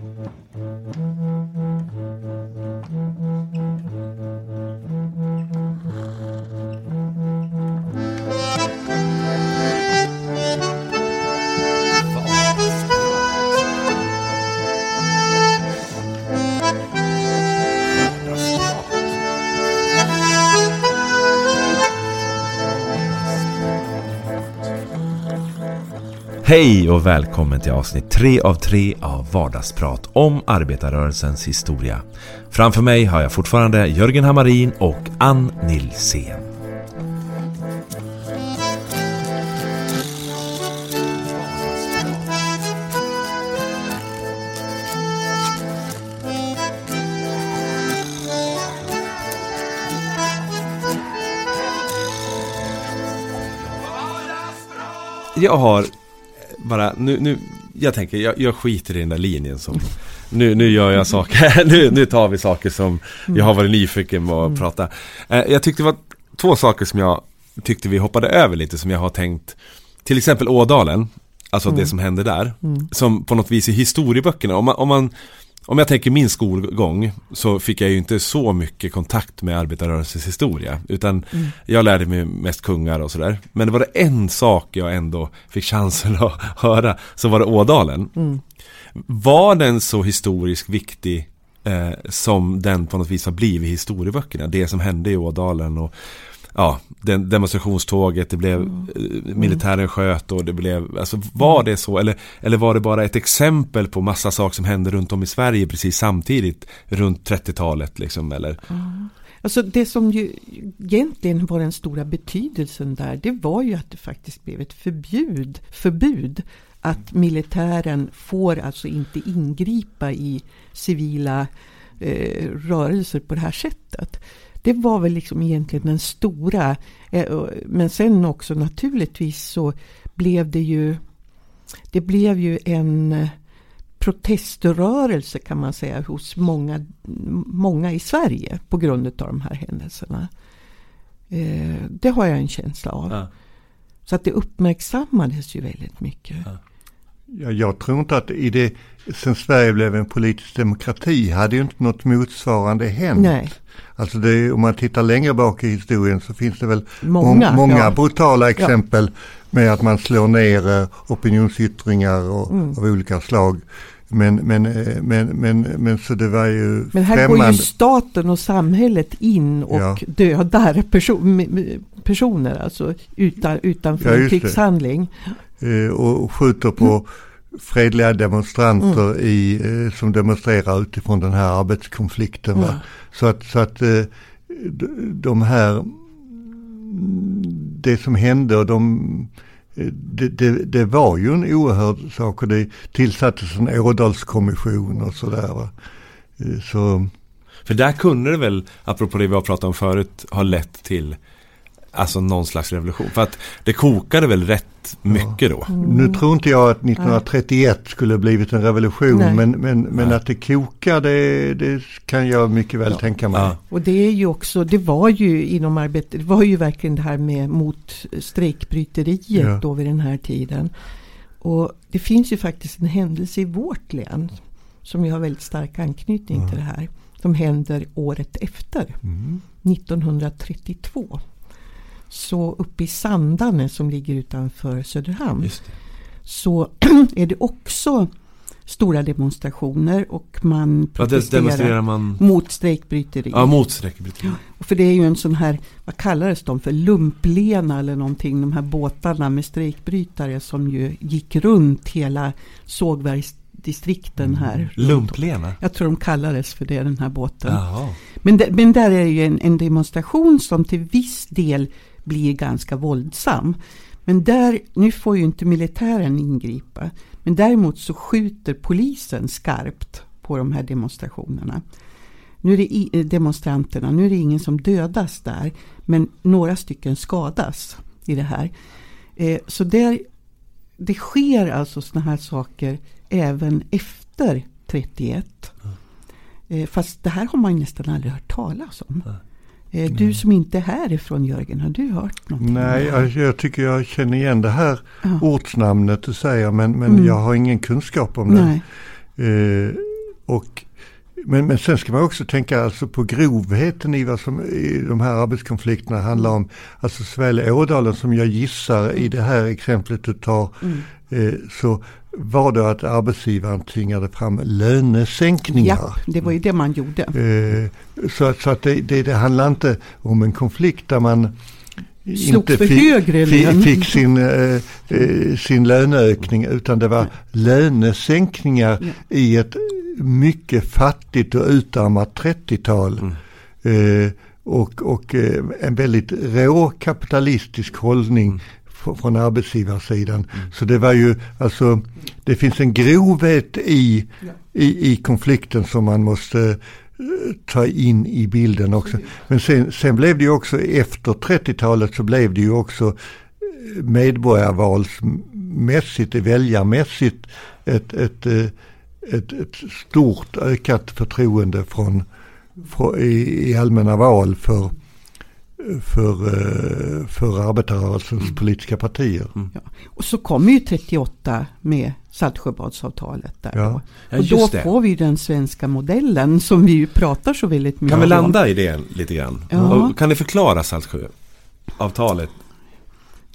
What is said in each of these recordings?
うん。Hej och välkommen till avsnitt 3 av 3 av Vardagsprat om arbetarrörelsens historia. Framför mig har jag fortfarande Jörgen Hammarin och Ann Nilsén. Jag har bara, nu, nu jag tänker, jag, jag skiter i den där linjen som nu, nu gör jag saker, nu, nu tar vi saker som jag har varit nyfiken på att mm. prata. Eh, jag tyckte det var två saker som jag tyckte vi hoppade över lite som jag har tänkt Till exempel Ådalen Alltså mm. det som hände där mm. Som på något vis i historieböckerna om man, om man om jag tänker min skolgång så fick jag ju inte så mycket kontakt med arbetarrörelsens historia. Utan mm. jag lärde mig mest kungar och sådär. Men det var det en sak jag ändå fick chansen att höra. Så var det Ådalen. Mm. Var den så historiskt viktig eh, som den på något vis har blivit i historieböckerna? Det som hände i Ådalen och ja, den, demonstrationståget, det blev mm. Eh, militären sköt och det blev, alltså var det så eller, eller var det bara ett exempel på massa saker som hände runt om i Sverige precis samtidigt runt 30-talet liksom eller? Mm. Alltså det som ju egentligen var den stora betydelsen där, det var ju att det faktiskt blev ett förbud, förbud att militären får alltså inte ingripa i civila eh, rörelser på det här sättet. Det var väl liksom egentligen den stora. Eh, men sen också naturligtvis så blev det ju Det blev ju en eh, proteströrelse kan man säga hos många, många i Sverige på grund av de här händelserna. Eh, det har jag en känsla av. Ja. Så att det uppmärksammades ju väldigt mycket. Ja. Ja, jag tror inte att i det, sen Sverige blev en politisk demokrati hade ju inte något motsvarande hänt. Nej. Alltså det, om man tittar längre bak i historien så finns det väl många, många ja. brutala exempel ja. med att man slår ner eh, opinionsyttringar och, mm. av olika slag. Men, men, eh, men, men, men så det var ju Men här främmande. går ju staten och samhället in och ja. dödar person, personer alltså utan, utanför ja, en krigshandling. Eh, och skjuter på mm fredliga demonstranter mm. i, eh, som demonstrerar utifrån den här arbetskonflikten. Mm. Så att, så att eh, de här, det som hände och de det, det, det, var ju en oerhörd sak och det tillsattes en Ådalskommission och sådär. Eh, så. För där kunde det väl, apropå det vi har pratat om förut, ha lett till Alltså någon slags revolution. För att det kokade väl rätt mycket då. Mm. Nu tror inte jag att 1931 skulle blivit en revolution. Nej. Men, men, men att det kokade det, det kan jag mycket väl ja. tänka mig. Ja. Och det är ju också, det var ju inom arbetet, det var ju verkligen det här med mot strejkbryteriet ja. då vid den här tiden. Och det finns ju faktiskt en händelse i vårt län som ju har väldigt stark anknytning till det här. Som händer året efter, mm. 1932. Så uppe i Sandane som ligger utanför Söderhamn. Så är det också stora demonstrationer och man protesterar man? mot strejkbryteri. Ja, mot strejkbryteri. Ja, för det är ju en sån här, vad kallades de för, lumplena eller någonting, de här båtarna med strejkbrytare som ju gick runt hela sågverksdistrikten mm. här. Lumplena? Jag tror de kallades för det, den här båten. Men, de, men där är ju en, en demonstration som till viss del blir ganska våldsam. Men där, nu får ju inte militären ingripa. Men däremot så skjuter polisen skarpt på de här demonstrationerna. Nu är det eh, demonstranterna, nu är det ingen som dödas där. Men några stycken skadas i det här. Eh, så där, det sker alltså sådana här saker även efter 31. Mm. Eh, fast det här har man nästan aldrig hört talas om. Mm. Eh, du som inte är härifrån Jörgen, har du hört något? Nej, jag, jag, tycker jag känner igen det här ja. ortsnamnet du säger men, men mm. jag har ingen kunskap om det. Eh, och men, men sen ska man också tänka alltså på grovheten i vad som i de här arbetskonflikterna handlar om. Alltså såväl Ådalen som jag gissar i det här exemplet du tar mm. eh, så var det att arbetsgivaren tvingade fram lönesänkningar. Ja, det var ju det man gjorde. Eh, så, så att det, det, det handlar inte om en konflikt där man inte för fick, fick sin, eh, eh, sin löneökning utan det var lönesänkningar ja. i ett mycket fattigt och utarmat 30-tal. Mm. Eh, och, och eh, en väldigt rå kapitalistisk hållning mm. Från arbetsgivarsidan. Mm. Så det var ju, alltså, det finns en grovhet i, ja. i, i konflikten som man måste eh, ta in i bilden också. Men sen, sen blev det ju också efter 30-talet så blev det ju också eh, medborgarvalsmässigt, väljarmässigt ett, ett, ett ett, ett stort ökat förtroende från, för, i, i allmänna val för, för, eh, för arbetarrörelsens mm. politiska partier. Mm. Ja. Och så kommer ju 38 med Saltsjöbadsavtalet. Där ja. då. Och då får vi den svenska modellen som vi ju pratar så väldigt mycket om. Kan vi landa i det lite grann? Ja. kan ni förklara Saltsjöavtalet?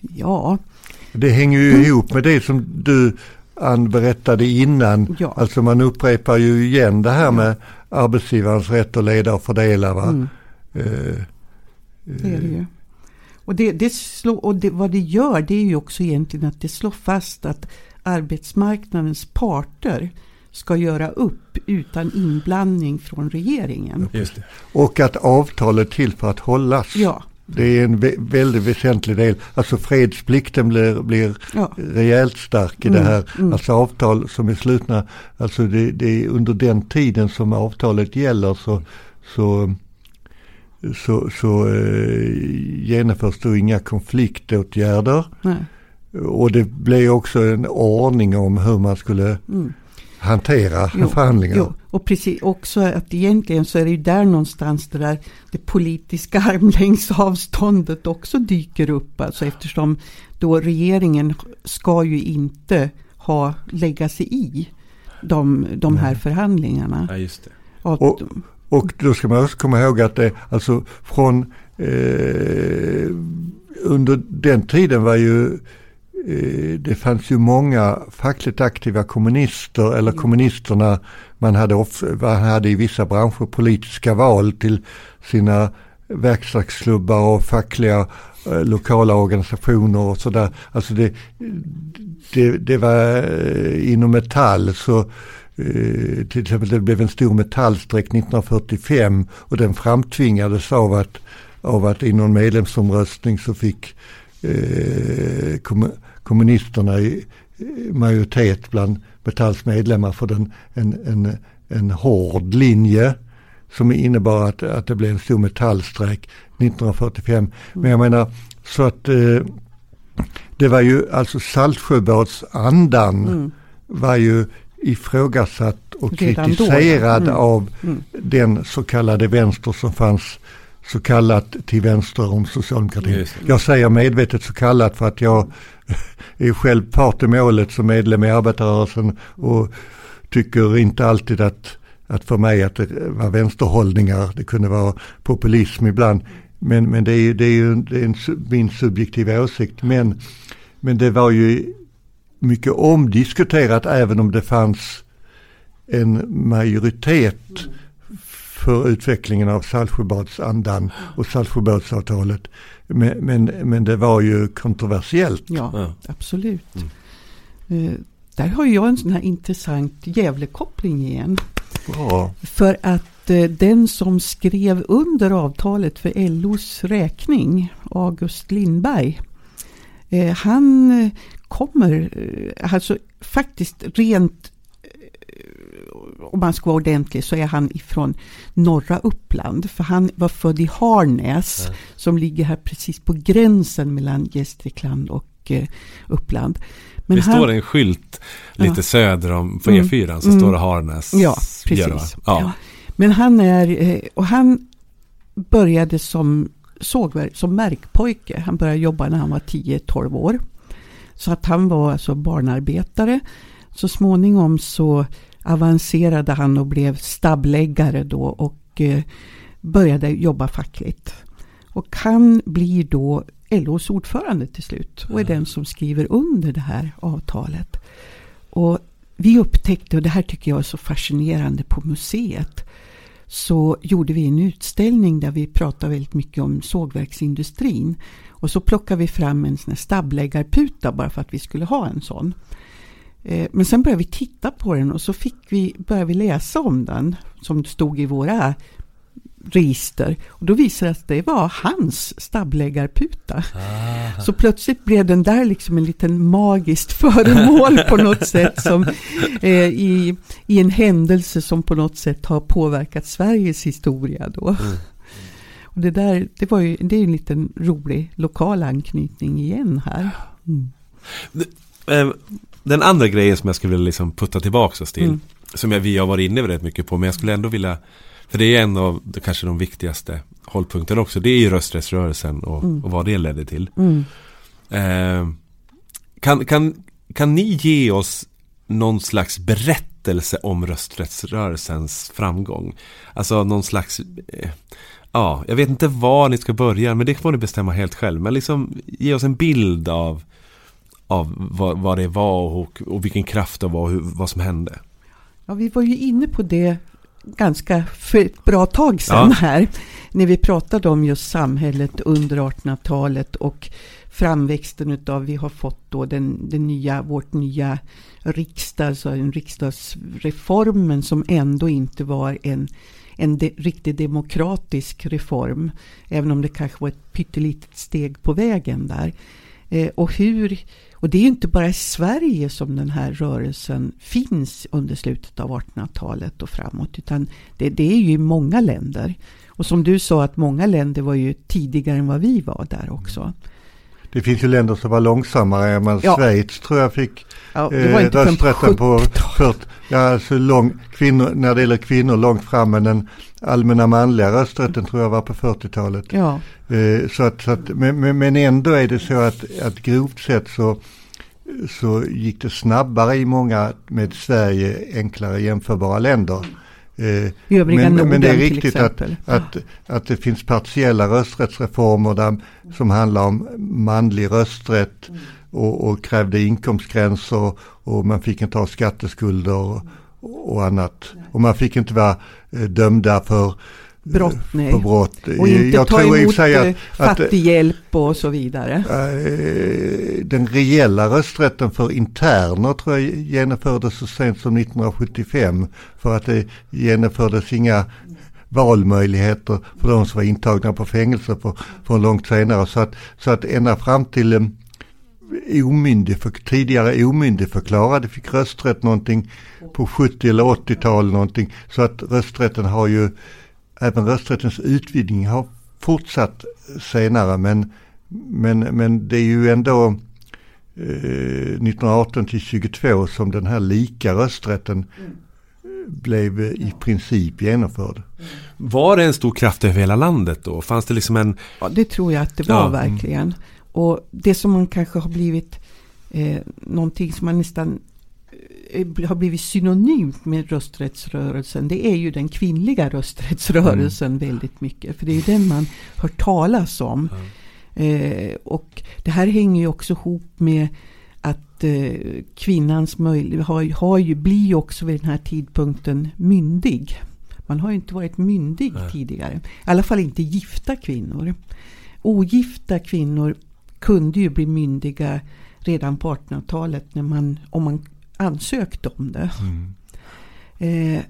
Ja. Det hänger ju mm. ihop med det som du Ann berättade innan. Ja. Alltså man upprepar ju igen det här med arbetsgivarens rätt att leda och fördela. Va? Mm. Uh, det är det ju. Och, det, det slår, och det, vad det gör det är ju också egentligen att det slår fast att arbetsmarknadens parter ska göra upp utan inblandning från regeringen. Och att avtalet är till för att hållas. Ja, det är en väldigt väsentlig del. Alltså fredsplikten blir, blir ja. rejält stark i mm, det här. Mm. Alltså avtal som är slutna, alltså det, det, är under den tiden som avtalet gäller så, så, så, så eh, genomförs då inga konfliktåtgärder. Nej. Och det blir också en ordning om hur man skulle mm hantera jo, förhandlingar. Jo, och precis också att egentligen så är det ju där någonstans det där det politiska armlängds avståndet också dyker upp. Alltså eftersom då regeringen ska ju inte ha, lägga sig i de, de här förhandlingarna. Ja, just det. Och, och då ska man också komma ihåg att det alltså från eh, under den tiden var ju Eh, det fanns ju många fackligt aktiva kommunister eller mm. kommunisterna man hade, man hade i vissa branscher politiska val till sina verkstadsklubbar och fackliga eh, lokala organisationer och sådär. Alltså det, det, det var eh, inom Metall så eh, till exempel det blev en stor metallstrejk 1945 och den framtvingades av att, av att i någon medlemsomröstning så fick eh, kommunisterna i majoritet bland Metalls medlemmar för den, en, en, en hård linje som innebar att, att det blev en stor metallstrejk 1945. Men jag menar så att eh, det var ju alltså Saltsjöbadsandan mm. var ju ifrågasatt och Redan kritiserad mm. av mm. den så kallade vänster som fanns så kallat till vänster om socialdemokratin. Jag säger medvetet så kallat för att jag är själv part i målet som medlem i arbetarrörelsen och tycker inte alltid att, att för mig att det var vänsterhållningar, det kunde vara populism ibland. Men, men det är ju, det är ju det är en, min subjektiva åsikt. Men, men det var ju mycket omdiskuterat även om det fanns en majoritet för utvecklingen av Saltsjöbadsandan och Saltsjöbadsavtalet. Men, men, men, det var ju kontroversiellt. Ja, ja. absolut. Mm. Uh, där har jag en sån här intressant Gävlekoppling igen. Bra. För att uh, den som skrev under avtalet för LOs räkning, August Lindberg, uh, han kommer, alltså faktiskt rent om man ska vara ordentlig så är han ifrån norra Uppland. För han var född i Harnäs ja. som ligger här precis på gränsen mellan Gästrikland och eh, Uppland. Men det han, står en skylt lite ja. söder om på E4 mm, så mm, står det Harnäs. Ja, precis. Ja. ja. Men han är, eh, och han började som sågverk, som märkpojke. Han började jobba när han var 10-12 år. Så att han var alltså barnarbetare. Så småningom så avancerade han och blev stabbläggare då och eh, började jobba fackligt. Och han blir då LOs ordförande till slut och är den som skriver under det här avtalet. Och vi upptäckte, och det här tycker jag är så fascinerande på museet, så gjorde vi en utställning där vi pratade väldigt mycket om sågverksindustrin. Och så plockade vi fram en sån här stabbläggarputa bara för att vi skulle ha en sån. Eh, men sen började vi titta på den och så fick vi, började vi läsa om den som stod i våra register. Och då visade det att det var hans stabbläggarputa. Ah. Så plötsligt blev den där liksom en liten magiskt föremål på något sätt. Som, eh, i, I en händelse som på något sätt har påverkat Sveriges historia då. Mm. Och det där, det, var ju, det är en liten rolig lokal anknytning igen här. Mm. Eh, den andra grejen som jag skulle vilja liksom putta tillbaka oss till. Mm. Som jag, vi har varit inne rätt mycket på. Men jag skulle ändå vilja för det är en av de, kanske de viktigaste hållpunkterna också. Det är ju rösträttsrörelsen och, mm. och vad det ledde till. Mm. Eh, kan, kan, kan ni ge oss någon slags berättelse om rösträttsrörelsens framgång? Alltså någon slags eh, Ja, jag vet inte var ni ska börja men det får ni bestämma helt själv. Men liksom ge oss en bild av, av vad, vad det var och, och vilken kraft det var och hur, vad som hände. Ja, vi var ju inne på det ganska för ett bra tag sedan ja. här. När vi pratade om just samhället under 1800-talet och framväxten utav, vi har fått då den, den nya, vårt nya riksdag, alltså en riksdagsreformen som ändå inte var en, en de, riktigt demokratisk reform. Även om det kanske var ett pyttelitet steg på vägen där. Eh, och hur och det är inte bara i Sverige som den här rörelsen finns under slutet av 1800-talet och framåt. Utan det, det, är ju i många länder. Och som du sa att många länder var ju tidigare än vad vi var där också. Det finns ju länder som var långsammare. Men ja. Schweiz tror jag fick ja, eh, rösträtten på 40, ja, alltså lång, kvinnor, när det gäller kvinnor långt fram. Men den allmänna manliga rösträtten tror jag var på 40-talet. Ja. Eh, så att, så att, men, men ändå är det så att, att grovt sett så, så gick det snabbare i många med Sverige enklare jämförbara länder. Eh, men, men, det är riktigt att, att, att det finns partiella rösträttsreformer där, som handlar om manlig rösträtt och, och krävde inkomstgränser och man fick inte ha skatteskulder och, och annat. Och man fick inte vara eh, dömda för brott. Nej. För brott. Och inte jag ta emot att, eh, fattighjälp och så vidare. Den reella rösträtten för interner tror jag genomfördes så sent som 1975. För att det genomfördes inga valmöjligheter för de som var intagna på fängelse för, för långt senare. Så att, så att ända fram till eh, omyndig, för, tidigare omyndigförklarade fick rösträtt någonting på 70 eller 80-tal någonting. Så att rösträtten har ju även rösträttens utvidgning har fortsatt senare men, men, men det är ju ändå eh, 1918 till 22 som den här lika rösträtten blev i princip genomförd. Var det en stor kraft över hela landet då? Fanns det liksom en... Ja, det tror jag att det var ja. verkligen. Och det som man kanske har blivit eh, någonting som man nästan Eh, har blivit synonymt med rösträttsrörelsen det är ju den kvinnliga rösträttsrörelsen mm. väldigt mycket. För det är ju den man hör talas om. Mm. Eh, och det här hänger ju också ihop med att eh, kvinnans möjlighet har, har ju, blir ju också vid den här tidpunkten myndig. Man har ju inte varit myndig Nej. tidigare. I alla fall inte gifta kvinnor. Ogifta kvinnor kunde ju bli myndiga redan på 1800-talet när man, om man ansökt om det. Mm. Eh,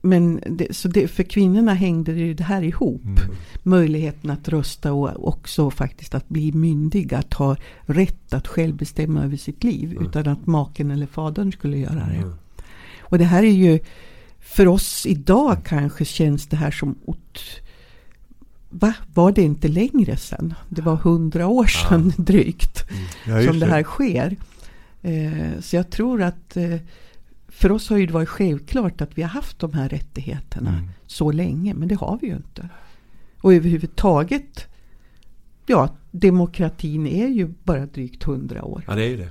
men det, så det, för kvinnorna hängde det här ihop. Mm. Möjligheten att rösta och också faktiskt att bli myndig. Att ha rätt att själv bestämma över sitt liv. Mm. Utan att maken eller fadern skulle göra det. Mm. Och det här är ju för oss idag kanske känns det här som ot, Va? Var det inte längre sedan? Det var hundra år sedan ja. drygt. Mm. Ja, som det här sker. Eh, så jag tror att eh, för oss har det varit självklart att vi har haft de här rättigheterna mm. så länge. Men det har vi ju inte. Och överhuvudtaget, ja, demokratin är ju bara drygt hundra år. Ja, det är ju det.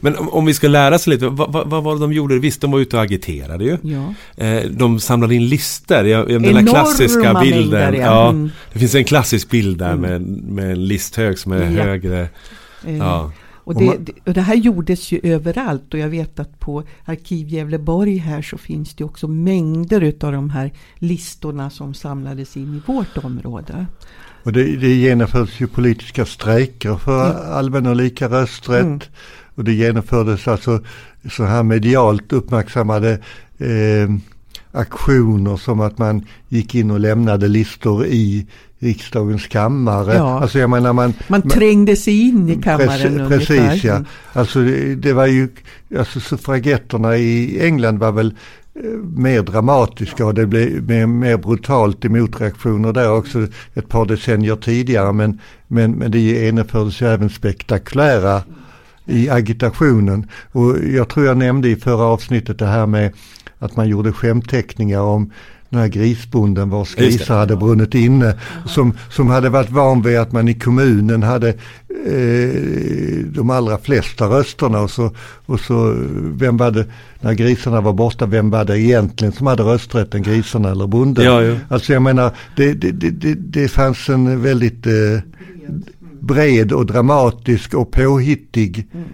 Men om, om, vi ska lära oss lite, vad, vad, vad var det de gjorde? Visst, de var ute och agiterade ju. Ja. Eh, de samlade in lister. Jag, jag den klassiska bilden. Mängder, ja. ja. Mm. Det finns en klassisk bild där mm. med, med en listhög som är ja. högre. Eh. Ja. Och det, och det, här gjordes ju överallt och jag vet att på Arkiv Gävleborg här så finns det också mängder utav de här listorna som samlades in i vårt område. Och det, det genomfördes ju politiska strejker för mm. allmän och lika rösträtt. Mm. Och det genomfördes alltså så här medialt uppmärksammade eh, aktioner som att man gick in och lämnade listor i riksdagens kammare. Ja. Alltså jag menar man, man trängde sig in i kammaren Precis, precis ja. Alltså det, det, var ju, alltså suffragetterna i England var väl eh, mer dramatiska och det blev mer, mer brutalt i motreaktioner där också ett par decennier tidigare. Men, men, men det genomfördes ju även spektakulära i agitationen. Och jag tror jag nämnde i förra avsnittet det här med att man gjorde skämteckningar om den här grisbonden vars grisar hade brunnit inne. Som, som hade varit van vid att man i kommunen hade eh, de allra flesta rösterna. Och så, och så vem var det, när grisarna var borta, vem var det egentligen som hade rösträtten, grisarna eller bonden? Ja, ja. Alltså jag menar, det, det, det, det fanns en väldigt eh, bred och dramatisk och påhittig mm.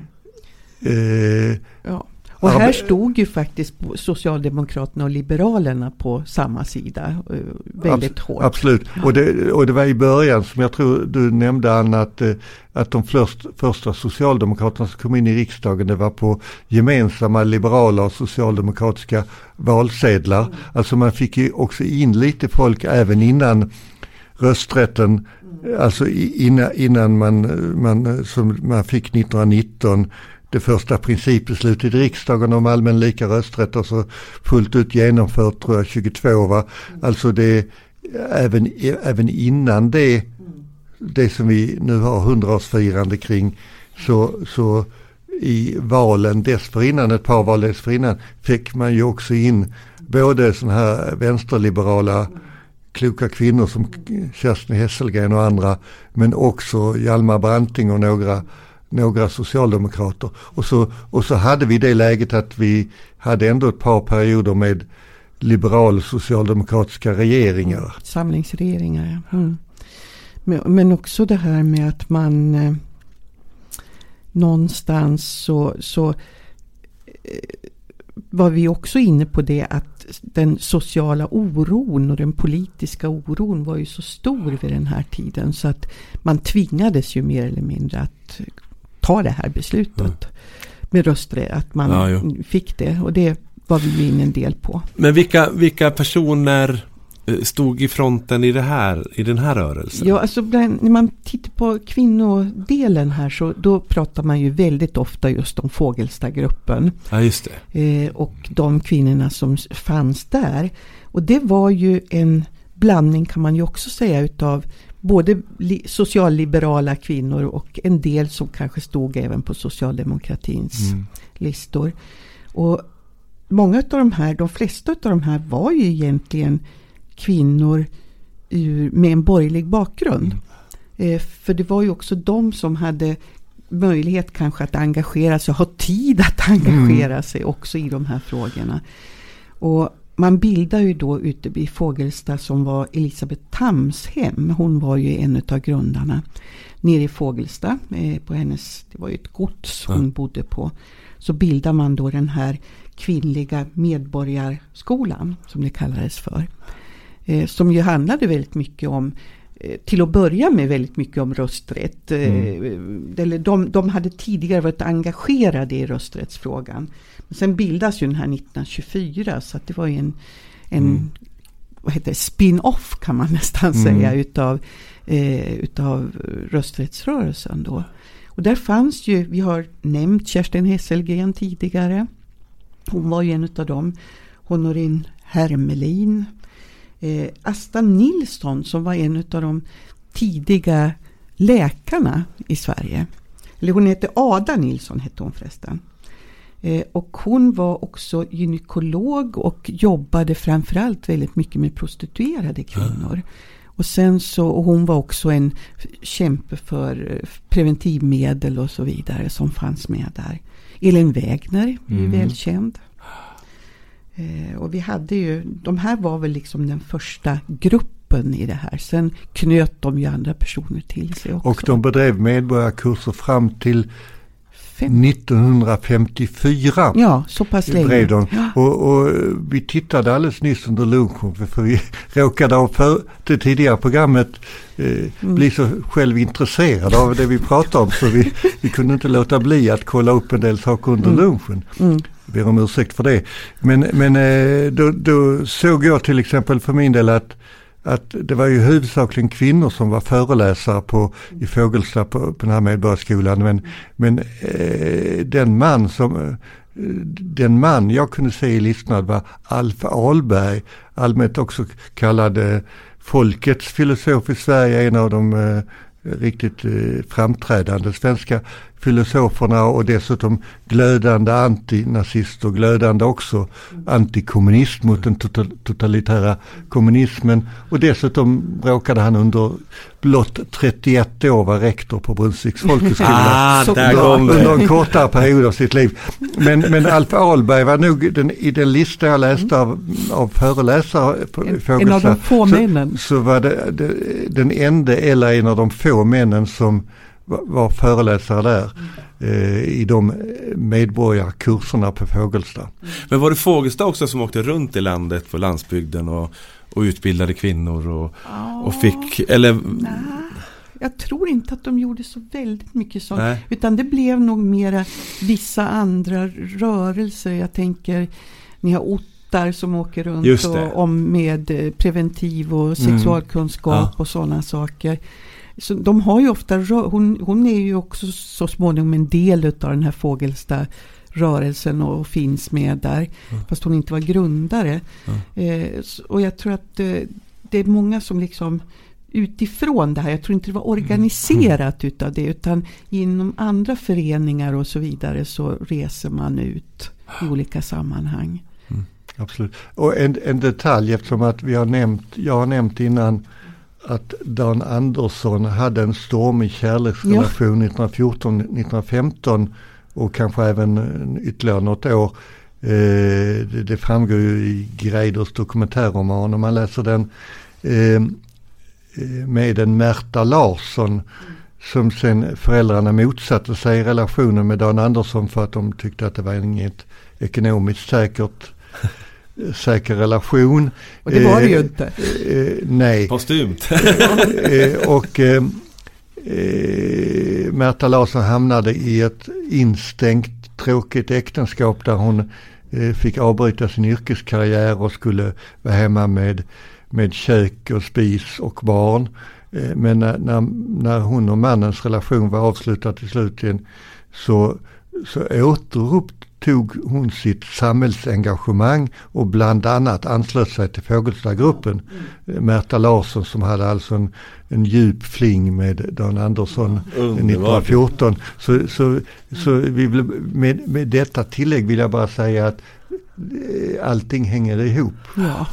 eh, ja. Och här stod ju faktiskt Socialdemokraterna och Liberalerna på samma sida eh, väldigt Abs hårt. Absolut, och det, och det var i början som jag tror du nämnde Anna att, eh, att de först, första Socialdemokraterna som kom in i riksdagen det var på gemensamma liberala och socialdemokratiska valsedlar. Mm. Alltså man fick ju också in lite folk även innan rösträtten Alltså innan, innan man, man, som man fick 1919 det första principbeslutet i riksdagen om allmän lika rösträtt och så fullt ut genomfört tror jag 22 va. Alltså det även, även innan det, det som vi nu har hundraårsfirande kring så, så i valen dessförinnan, ett par val dessförinnan, fick man ju också in både sådana här vänsterliberala kloka kvinnor som Kerstin Hesselgren och andra, men också Hjalmar Branting och några, några socialdemokrater. Och så, och så hade vi det läget att vi hade ändå ett par perioder med liberal socialdemokratiska regeringar. Mm, samlingsregeringar, ja. Mm. Men, men, också det här med att man eh, någonstans så, så eh, var vi också inne på det att den sociala oron och den politiska oron var ju så stor vid den här tiden så att man tvingades ju mer eller mindre att ta det här beslutet mm. med rösträtt, att man ja, fick det och det var vi ju in en del på. Men vilka, vilka personer stod i fronten i, det här, i den här rörelsen? Ja, alltså när man tittar på kvinnodelen här så då pratar man ju väldigt ofta just om Fågelstagruppen. Ja, just det. Eh, och de kvinnorna som fanns där. Och det var ju en blandning kan man ju också säga utav både socialliberala kvinnor och en del som kanske stod även på socialdemokratins mm. listor. Och många av de här, de flesta av de här var ju egentligen kvinnor ur, med en borgerlig bakgrund. Eh, för det var ju också de som hade möjlighet kanske att engagera sig, ha tid att engagera mm. sig också i de här frågorna. Och man bildar ju då ute i Fågelsta som var Elisabeth Tams hem. Hon var ju en av grundarna. Nere i Fågelsta, eh, på hennes, det var ju ett gods hon mm. bodde på. Så bildar man då den här kvinnliga medborgarskolan som det kallades för. Eh, som ju handlade väldigt mycket om eh, till att börja med väldigt mycket om rösträtt. Eh, mm. De, de hade tidigare varit engagerade i rösträttsfrågan. Men sen bildas ju den här 1924 så att det var ju en, en mm. vad heter spin-off kan man nästan mm. säga utav, eh, utav rösträttsrörelsen då. Och där fanns ju, vi har nämnt Kerstin Hesselgren tidigare. Hon var ju en utav dem. Honorin Hermelin eh, Asta Nilsson som var en av de tidiga läkarna i Sverige. Eller hon hette Ada Nilsson hette hon förresten. Eh, och hon var också gynekolog och jobbade framförallt väldigt mycket med prostituerade kvinnor. Och sen så, och hon var också en kämpe för preventivmedel och så vidare som fanns med där. Elin Wägner mm. välkänd. Eh, och vi hade ju, de här var väl liksom den första gruppen i det här. Sen knöt de ju andra personer till sig också. Och de bedrev medborgarkurser fram till 1954. Ja, så pass länge. Ja. Och, och, vi tittade alldeles nyss under lunchen för vi råkade av för det tidigare programmet eh, mm. bli så självintresserade av det vi pratade om så vi, vi kunde inte låta bli att kolla upp en del saker under mm. lunchen. Mm. Ber om ursäkt för det. Men, men eh, då, då såg jag till exempel för min del att att det var ju huvudsakligen kvinnor som var föreläsare på, i Fågelsta på, på den här Medborgarskolan. Men, men eh, den man som eh, den man jag kunde se i listan var Alf Ahlberg, allmänt också kallad eh, folkets filosof i Sverige, en av de eh, riktigt eh, framträdande svenska filosoferna och dessutom glödande antinazist och glödande också antikommunist mot den totalitära kommunismen. Och dessutom råkade han under blott 31 år vara rektor på Brunnsviks folkhögskola. Ah, under en kortare period av sitt liv. Men, men Alf Ahlberg var nog den, i den lista jag läste av, av föreläsare på en, en av de få männen. Så, så var det, det den enda eller en av de få männen som var föreläsare där eh, i de medborgarkurserna på Fågelsta. Men var det Fågelsta också som åkte runt i landet på landsbygden och, och utbildade kvinnor och, ja, och fick, eller? Nej, jag tror inte att de gjorde så väldigt mycket sånt. Nej. Utan det blev nog mera vissa andra rörelser. Jag tänker, ni har Ottar som åker runt och, om med eh, preventiv och mm. sexualkunskap mm. ja. och sådana saker. Så de har ju ofta, hon, hon är ju också så småningom en del av den här Fågelsta rörelsen och finns med där. Mm. Fast hon inte var grundare. Mm. Eh, och jag tror att eh, det är många som liksom utifrån det här. Jag tror inte det var organiserat mm. utav det. Utan inom andra föreningar och så vidare så reser man ut i olika sammanhang. Mm. Absolut. Och en, en detalj eftersom att vi har nämnt, jag har nämnt innan att Dan Andersson hade en stormig kärleksrelation ja. 1914-1915 och kanske även ytterligare något år. Eh, det, det, framgår ju i Greiders dokumentärroman om man läser den. Eh, med en Märta Larsson som sen föräldrarna motsatte sig relationen med Dan Andersson för att de tyckte att det var inget ekonomiskt säkert säker relation. Och det var det ju inte. Eh, eh, nej. Postumt. eh, och eh, eh, Märta Larsson hamnade i ett instängt tråkigt äktenskap där hon eh, fick avbryta sin yrkeskarriär och skulle vara hemma med, med kök och spis och barn. Men när, när, när hon och mannens relation var avslutad till slut så, så återupp, tog hon sitt samhällsengagemang och bland annat anslöt sig till Fågelstagruppen. Mm. Märta Larsson som hade alltså en, en djup fling med Dan Andersson mm. 1914. Så, så, så vi med, med detta tillägg vill jag bara säga att eh, allting hänger ihop. Ja.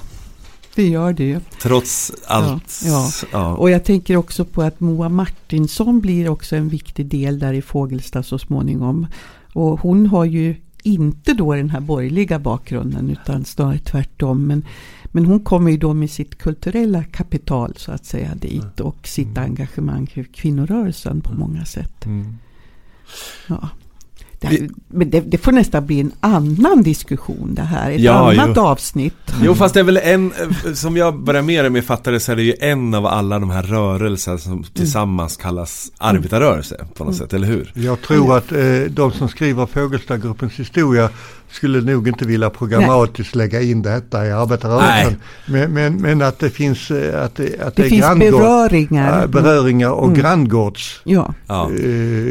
Det gör det. Trots allt. Ja, ja. ja, Och jag tänker också på att Moa Martinsson blir också en viktig del där i Fågelsta så småningom. Och hon har ju inte då den här borgerliga bakgrunden utan snarare tvärtom. Men, men hon kommer ju då med sitt kulturella kapital så att säga dit och sitt mm. engagemang för kvinnorörelsen på många sätt. Mm. Ja. Det, men det, det, får nästan bli en annan diskussion det här, ett ja, annat jo. avsnitt. Jo fast det är väl en, som jag börjar mer och mer fatta det så är det ju en av alla de här rörelserna som tillsammans mm. kallas arbetarrörelse på något mm. sätt, eller hur? Jag tror att eh, de som skriver Fågelstagruppens historia skulle nog inte vilja programmatiskt Nej. lägga in detta i arbetarrörelsen. Men, men, men, att det finns, eh, att det, att det, det finns beröringar. beröringar och mm. granngårds. Ja. ja. Eh,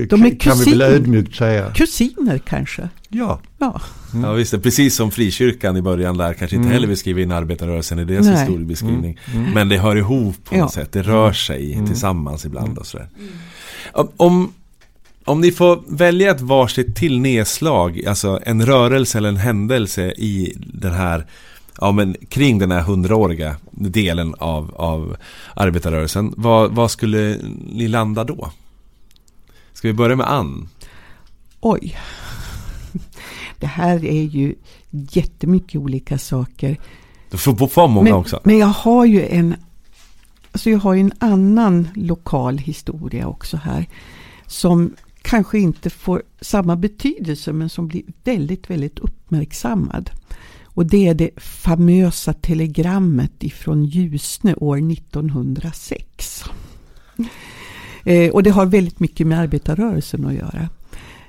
De är kan vi väl ödmjukt säga. Kusiner kanske. Ja. Ja. Mm. ja visst, precis som frikyrkan i början där kanske inte mm. heller vill skriva in arbetarrörelsen i deras historiebeskrivning. Mm. mm. Men det hör ihop på något sätt, det rör sig mm. tillsammans ibland och sådär. Om, om ni får välja ett varsitt till nedslag, alltså en rörelse eller en händelse i den här ja, men kring den här hundraåriga delen av, av arbetarrörelsen. Vad, vad skulle ni landa då? Ska vi börja med Ann? Oj. Det här är ju jättemycket olika saker. Du får få många men, också. Men jag har ju en Alltså jag har en annan lokal historia också här. Som kanske inte får samma betydelse men som blir väldigt, väldigt uppmärksammad. Och det är det famösa telegrammet ifrån Ljusne år 1906. Eh, och det har väldigt mycket med arbetarrörelsen att göra.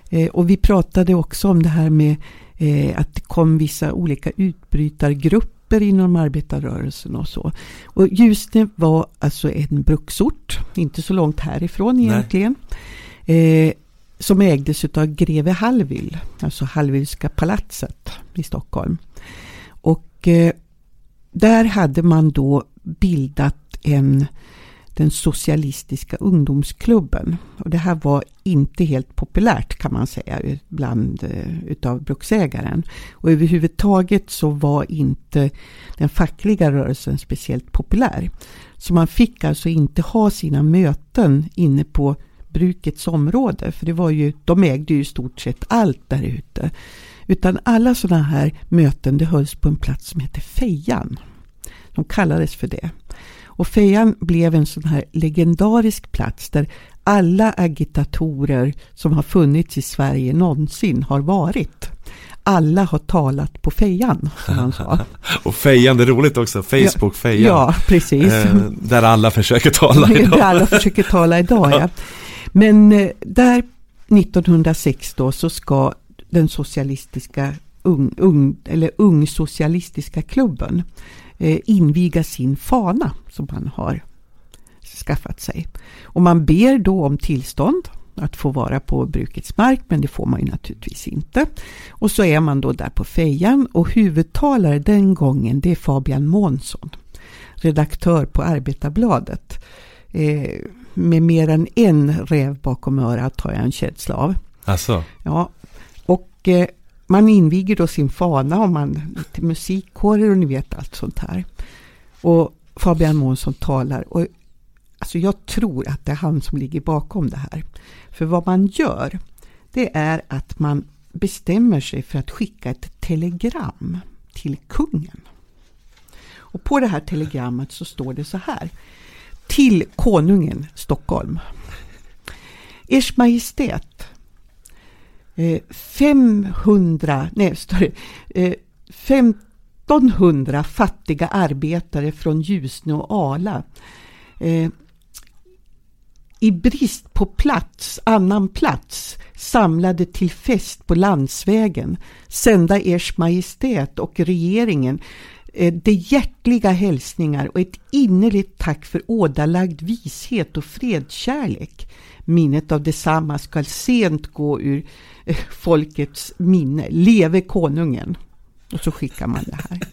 Eh, och vi pratade också om det här med eh, att det kom vissa olika utbrytargrupper inom arbetarrörelsen och så. Och Ljusne var alltså en bruksort, inte så långt härifrån egentligen. Eh, som ägdes av greve Hallwyl, alltså Hallwylska palatset i Stockholm. Och eh, där hade man då bildat en den socialistiska ungdomsklubben. Och det här var inte helt populärt kan man säga bland eh, utav bruksägaren. Och överhuvudtaget så var inte den fackliga rörelsen speciellt populär. Så man fick alltså inte ha sina möten inne på brukets område. För det var ju, de ägde ju i stort sett allt där ute. Utan alla sådana här möten det hölls på en plats som heter Fejan. De kallades för det. Och Fejan blev en sån här legendarisk plats där alla agitatorer som har funnits i Sverige någonsin har varit. Alla har talat på fejan, som han sa. och fejan, det är roligt också, Facebook fejan. Ja, precis. Eh, där alla försöker tala idag. där alla försöker tala idag, ja. Men eh, där 1906 då så ska den socialistiska ung, ung, eller ungsocialistiska klubben eh, inviga sin fana som man har skaffat sig. Och man ber då om tillstånd att få vara på brukets mark, men det får man ju naturligtvis inte. Och så är man då där på fejan och huvudtalare den gången det är Fabian Månsson, redaktör på Arbetarbladet. Eh, med mer än en räv bakom örat har jag en känsla av. Alltså. Ja, och eh, man inviger då sin fana och man lite musikkårer och ni vet allt sånt här. Och Fabian Månsson talar och alltså jag tror att det är han som ligger bakom det här. För vad man gör det är att man bestämmer sig för att skicka ett telegram till kungen. Och på det här telegrammet så står det så här. Till konungen Stockholm. Ers Majestät eh, 500, nej, sorry, eh, 1500 fattiga arbetare från Ljusne och Ala eh, i brist på plats, annan plats, samlade till fest på landsvägen, sända ers majestät och regeringen de hjärtliga hälsningar och ett innerligt tack för ådalagd vishet och fredskärlek. Minnet av detsamma skall sent gå ur eh, folkets minne. Leve konungen! Och så skickar man det här.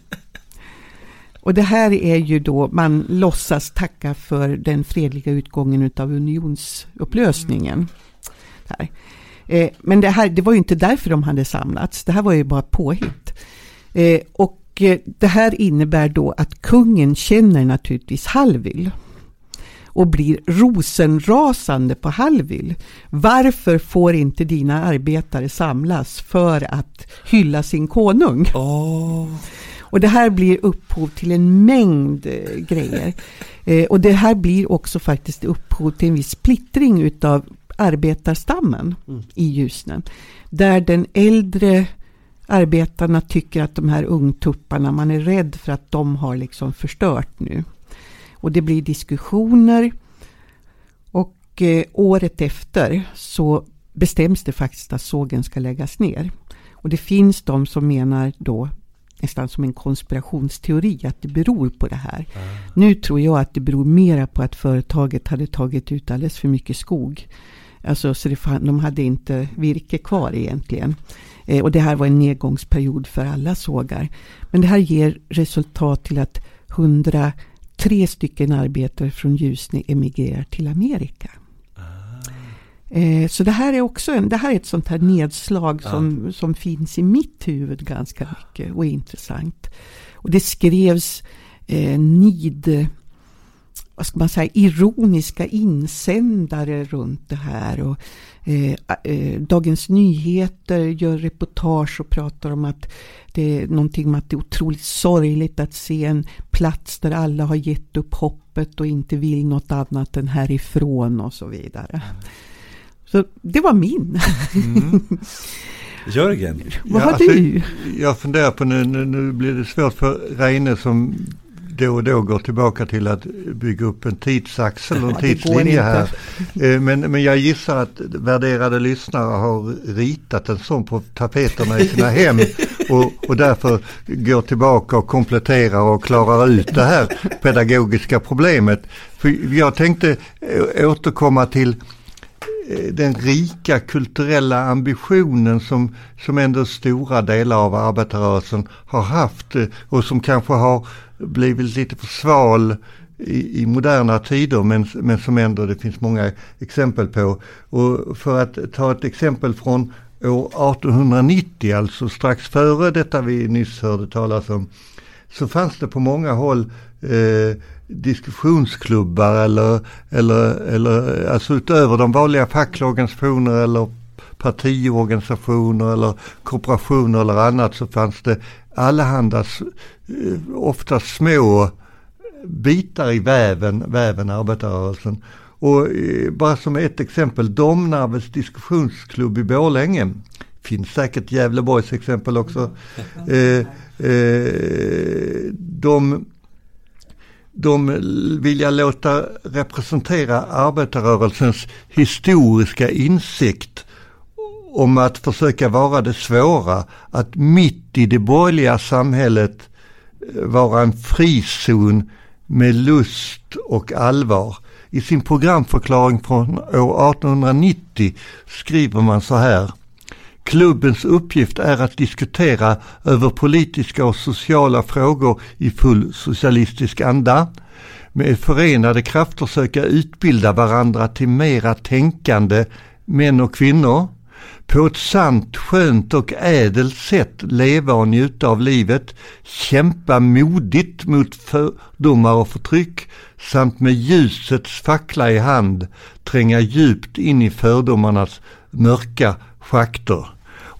Och det här är ju då, man låtsas tacka för den fredliga utgången av unionsupplösningen. Här. Eh, men det här, det var ju inte därför de hade samlats. Det här var ju bara påhitt. Eh, och det här innebär då att kungen känner naturligtvis Hallwyl och blir rosenrasande på Hallwyl. Varför får inte dina arbetare samlas för att hylla sin konung? Oh. Och det här blir upphov till en mängd eh, grejer. Eh, och det här blir också faktiskt upphov till en viss splittring utav arbetarstammen mm. i Ljusnan. Där den äldre arbetarna tycker att de här ungtupparna, man är rädd för att de har liksom förstört nu. Och det blir diskussioner. Och eh, året efter så bestäms det faktiskt att sågen ska läggas ner. Och det finns de som menar då nästan som en konspirationsteori att det beror på det här. Mm. Nu tror jag att det beror mera på att företaget hade tagit ut alldeles för mycket skog. Alltså, så det, de hade inte virke kvar egentligen. Eh, och det här var en nedgångsperiod för alla sågar. Men det här ger resultat till att 103 stycken arbetare från Ljusne emigrerar till Amerika. Eh, så det här är också en, det här är ett sånt här nedslag som, som finns i mitt huvud ganska mycket och är intressant. Och det skrevs eh, nid vad ska man säga, ironiska insändare runt det här. Och, eh, eh, Dagens Nyheter gör reportage och pratar om att det är någonting med att det är otroligt sorgligt att se en plats där alla har gett upp hoppet och inte vill något annat än härifrån och så vidare. Så det var min. Mm. Jörgen? Vad ja, har alltså, du? Jag funderar på nu, nu, nu blir det svårt för Reine som då och då går tillbaka till att bygga upp en tidsaxel och en tidslinje här. Eh, men, men jag gissar att värderade lyssnare har ritat en sån på tapeterna i sina hem och, och därför går tillbaka och kompletterar och klarar ut det här pedagogiska problemet. För jag tänkte eh, återkomma till Eh, den rika kulturella ambitionen som, som ändå stora delar av arbetarrörelsen har haft eh, och som kanske har blivit lite för sval i, i, moderna tider men, men som ändå det finns många exempel på. Och för att ta ett exempel från år 1890, alltså strax före detta vi nyss hörde talas om, så fanns det på många håll eh, diskussionsklubbar eller, eller, eller alltså utöver de vanliga fackliga organisationer eller partiorganisationer eller kooperationer eller annat så fanns det allhandas, eh, ofta små bitar i väven, väven arbetarrörelsen. Och eh, bara som ett exempel, Domnarvets diskussionsklubb i Borlänge. Finns säkert Gävleborgs exempel också. Eh, eh, de, de vill jag låta representera arbetarrörelsens historiska insikt om att försöka vara det svåra, att mitt i det borgerliga samhället eh, vara en frizon med lust och allvar. I sin programförklaring från år 1890 skriver man så här. Klubbens uppgift är att diskutera över politiska och sociala frågor i full socialistisk anda. Med förenade krafter söka utbilda varandra till mera tänkande män och kvinnor på ett sant, skönt och ädelt sätt leva och njuta av livet, kämpa modigt mot fördomar och förtryck samt med ljusets fackla i hand tränga djupt in i fördomarnas mörka schakter.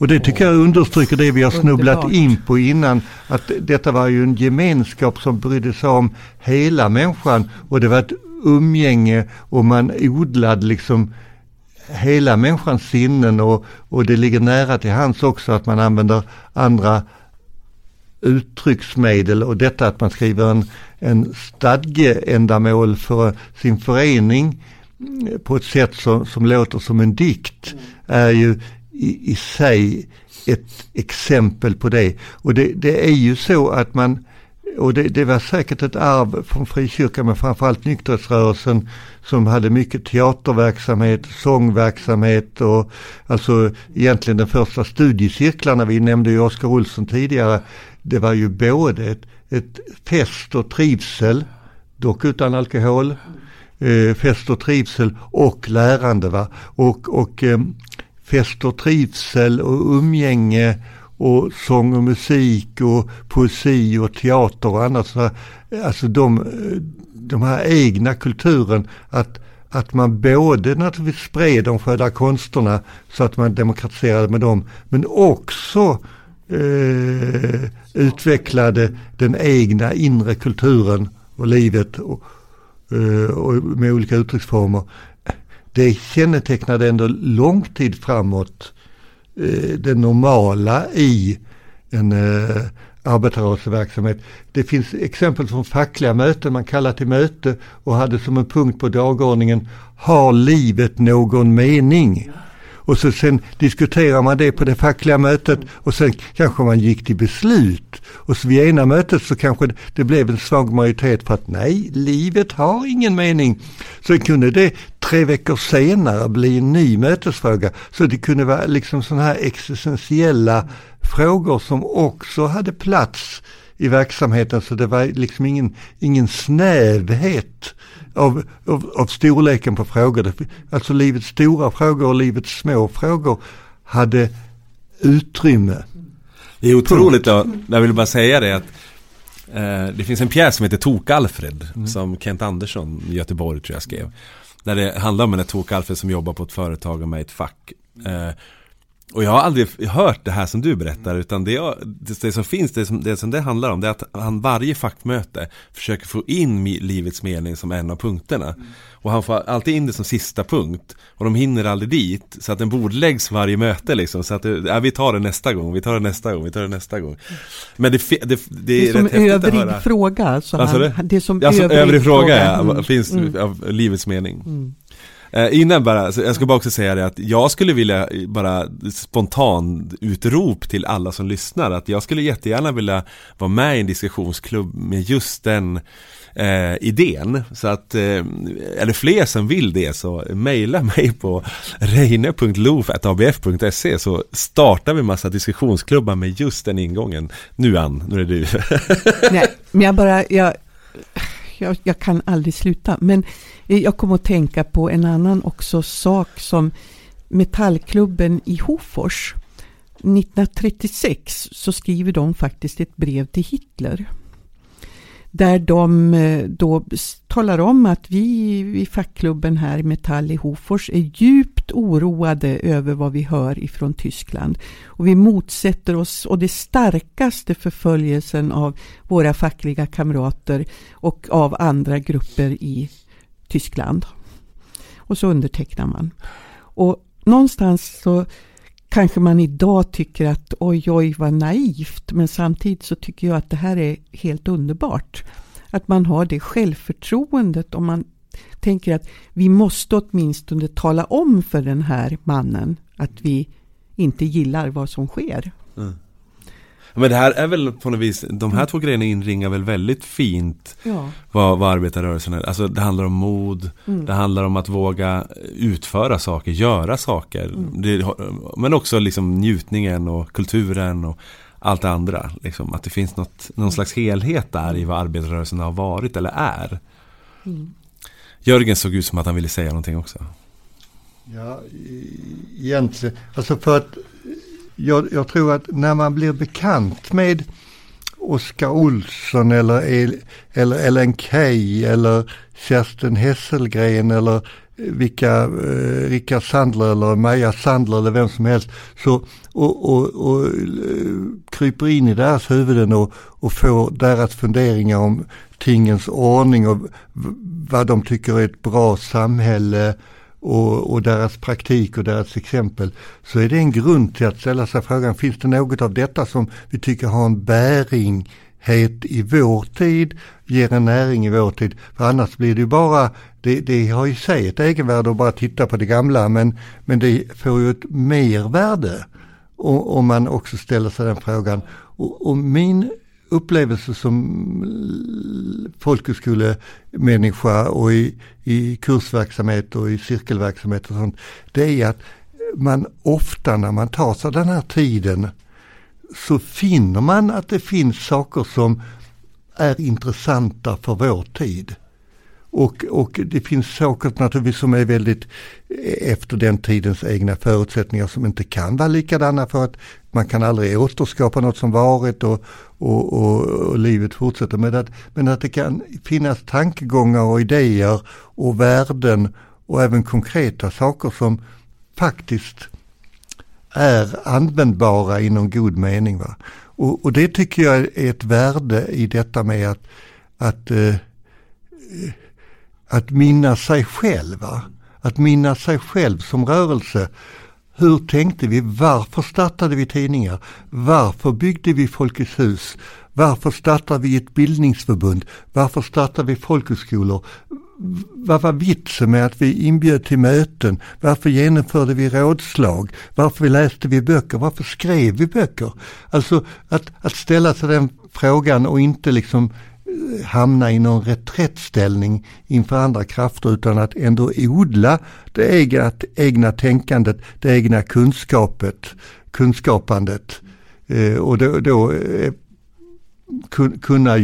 Och det tycker jag understryker det vi har snubblat in på innan, att detta var ju en gemenskap som brydde sig om hela människan. Och det var ett umgänge och man odlade liksom hela människans sinnen och, och det ligger nära till hands också att man använder andra uttrycksmedel. Och detta att man skriver en, en stadgeändamål för sin förening på ett sätt som, som låter som en dikt är ju i, i sig ett exempel på det. Och det, det är ju så att man och det, det, var säkert ett arv från frikyrkan men framförallt nykterhetsrörelsen som hade mycket teaterverksamhet, sångverksamhet och alltså egentligen de första studiecirklarna, vi nämnde ju Oskar Olsson tidigare, det var ju både ett, ett fest och trivsel, dock utan alkohol, eh, fest och trivsel och lärande. Va? Och, och eh, fest och trivsel och umgänge och sång och musik och poesi och teater och annat. Alltså de, de här egna kulturen, att, att man både naturligtvis spred de sköna konsterna så att man demokratiserade med dem, men också eh, utvecklade den egna inre kulturen och livet och, eh, och med olika uttrycksformer. Det kännetecknade ändå lång tid framåt Eh, det normala i en eh, arbetarrörelseverksamhet. Det finns exempel från fackliga möten, man kallar till möte och hade som en punkt på dagordningen, har livet någon mening? Och så sen diskuterar man det på det fackliga mötet och sen kanske man gick till beslut. Och så vid ena mötet så kanske det blev en svag majoritet för att nej, livet har ingen mening. Så kunde det tre veckor senare bli en ny mötesfråga. Så det kunde vara liksom sådana här existentiella frågor som också hade plats i verksamheten. Så det var liksom ingen, ingen snävhet av, av, av storleken på frågor. Alltså livets stora frågor och livets små frågor hade utrymme. Det är otroligt, då, jag vill bara säga det att Eh, det finns en pjäs som heter Tok-Alfred mm. som Kent Andersson i Göteborg tror jag skrev. Där det handlar om en Tok-Alfred som jobbar på ett företag och med ett fack. Eh, och jag har aldrig hört det här som du berättar utan det, jag, det, det som finns, det som, det som det handlar om det är att han varje fackmöte försöker få in livets mening som en av punkterna. Mm. Och han får alltid in det som sista punkt och de hinner aldrig dit så att den bordläggs varje möte liksom så att det, ja, vi tar det nästa gång, vi tar det nästa gång, vi tar det nästa gång. Men det, det, det, det är, som övrig fråga. Så alltså han, det? är som ja, övrig, övrig fråga, fråga ja, mm. finns mm. av livets mening. Mm. Eh, innan bara, jag ska bara också säga det att jag skulle vilja eh, bara spontan utrop till alla som lyssnar att jag skulle jättegärna vilja vara med i en diskussionsklubb med just den eh, idén. Så att, eh, är det fler som vill det så mejla mig på reine.loof.abf.se så startar vi massa diskussionsklubbar med just den ingången. Nu Ann, nu är det du. Nej, men jag bara, jag jag, jag, kan aldrig sluta. Men jag kommer att tänka på en annan också sak som Metallklubben i Hofors. 1936 så skriver de faktiskt ett brev till Hitler. Där de eh, då talar om att vi i fackklubben här Metall i Hofors är djupt oroade över vad vi hör ifrån Tyskland. Och vi motsätter oss och det starkaste förföljelsen av våra fackliga kamrater och av andra grupper i Tyskland. Och så undertecknar man. Och någonstans så kanske man idag tycker att oj, oj, vad naivt. Men samtidigt så tycker jag att det här är helt underbart. Att man har det självförtroendet om man tänker att vi måste åtminstone tala om för den här mannen att vi inte gillar vad som sker. Mm. Men det här är väl på något vis, de här två grejerna inringar väl väldigt fint ja. vad, vad arbetarrörelsen är. Alltså det handlar om mod, mm. det handlar om att våga utföra saker, göra saker. Mm. Det, men också liksom njutningen och kulturen och allt det andra. Liksom, att det finns något, någon slags helhet där i vad arbetarrörelsen har varit eller är. Mm. Jörgen såg ut som att han ville säga någonting också. Ja, egentligen. Alltså för att jag, jag, tror att när man blir bekant med Oskar Olsson eller, El, eller Ellen Key eller Kerstin Hesselgren eller eh, vilka, eh, Rickard Sandler eller Maja Sandler eller vem som helst. Så, och, och, och eh, kryper in i deras huvuden och, och får deras funderingar om tingens ordning och vad de tycker är ett bra samhälle och, och, deras praktik och deras exempel så är det en grund till att ställa sig frågan, finns det något av detta som vi tycker har en bäringhet i vår tid, ger en näring i vår tid. För annars blir det ju bara, det, det har i sig ett egenvärde att bara titta på det gamla men, men det får ju ett mervärde om man också ställer sig den frågan. Och, och min upplevelse som folkhögskolemänniska och i, i kursverksamhet och i cirkelverksamhet och sånt. Det är att man ofta när man tar sig den här tiden så finner man att det finns saker som är intressanta för vår tid. Och, och det finns saker naturligtvis som är väldigt eh, efter den tidens egna förutsättningar som inte kan vara likadana för att man kan aldrig återskapa något som varit och, och, och, och livet fortsätter. Men att, men att det kan finnas tankegångar och idéer och värden och även konkreta saker som faktiskt är användbara i någon god mening. Va? Och, och det tycker jag är ett värde i detta med att, att eh, att minnas sig själv. Va? Att minnas sig själv som rörelse. Hur tänkte vi? Varför startade vi tidningar? Varför byggde vi Folkets hus? Varför startade vi ett bildningsförbund? Varför startade vi folkhögskolor? Vad var vitsen med att vi inbjöd till möten? Varför genomförde vi rådslag? Varför läste vi böcker? Varför skrev vi böcker? Alltså att, att ställa sig den frågan och inte liksom hamna i någon reträttställning inför andra krafter utan att ändå odla det egna, egna tänkandet, det egna kunskapet, kunskapandet. Eh, och då, då eh, kunna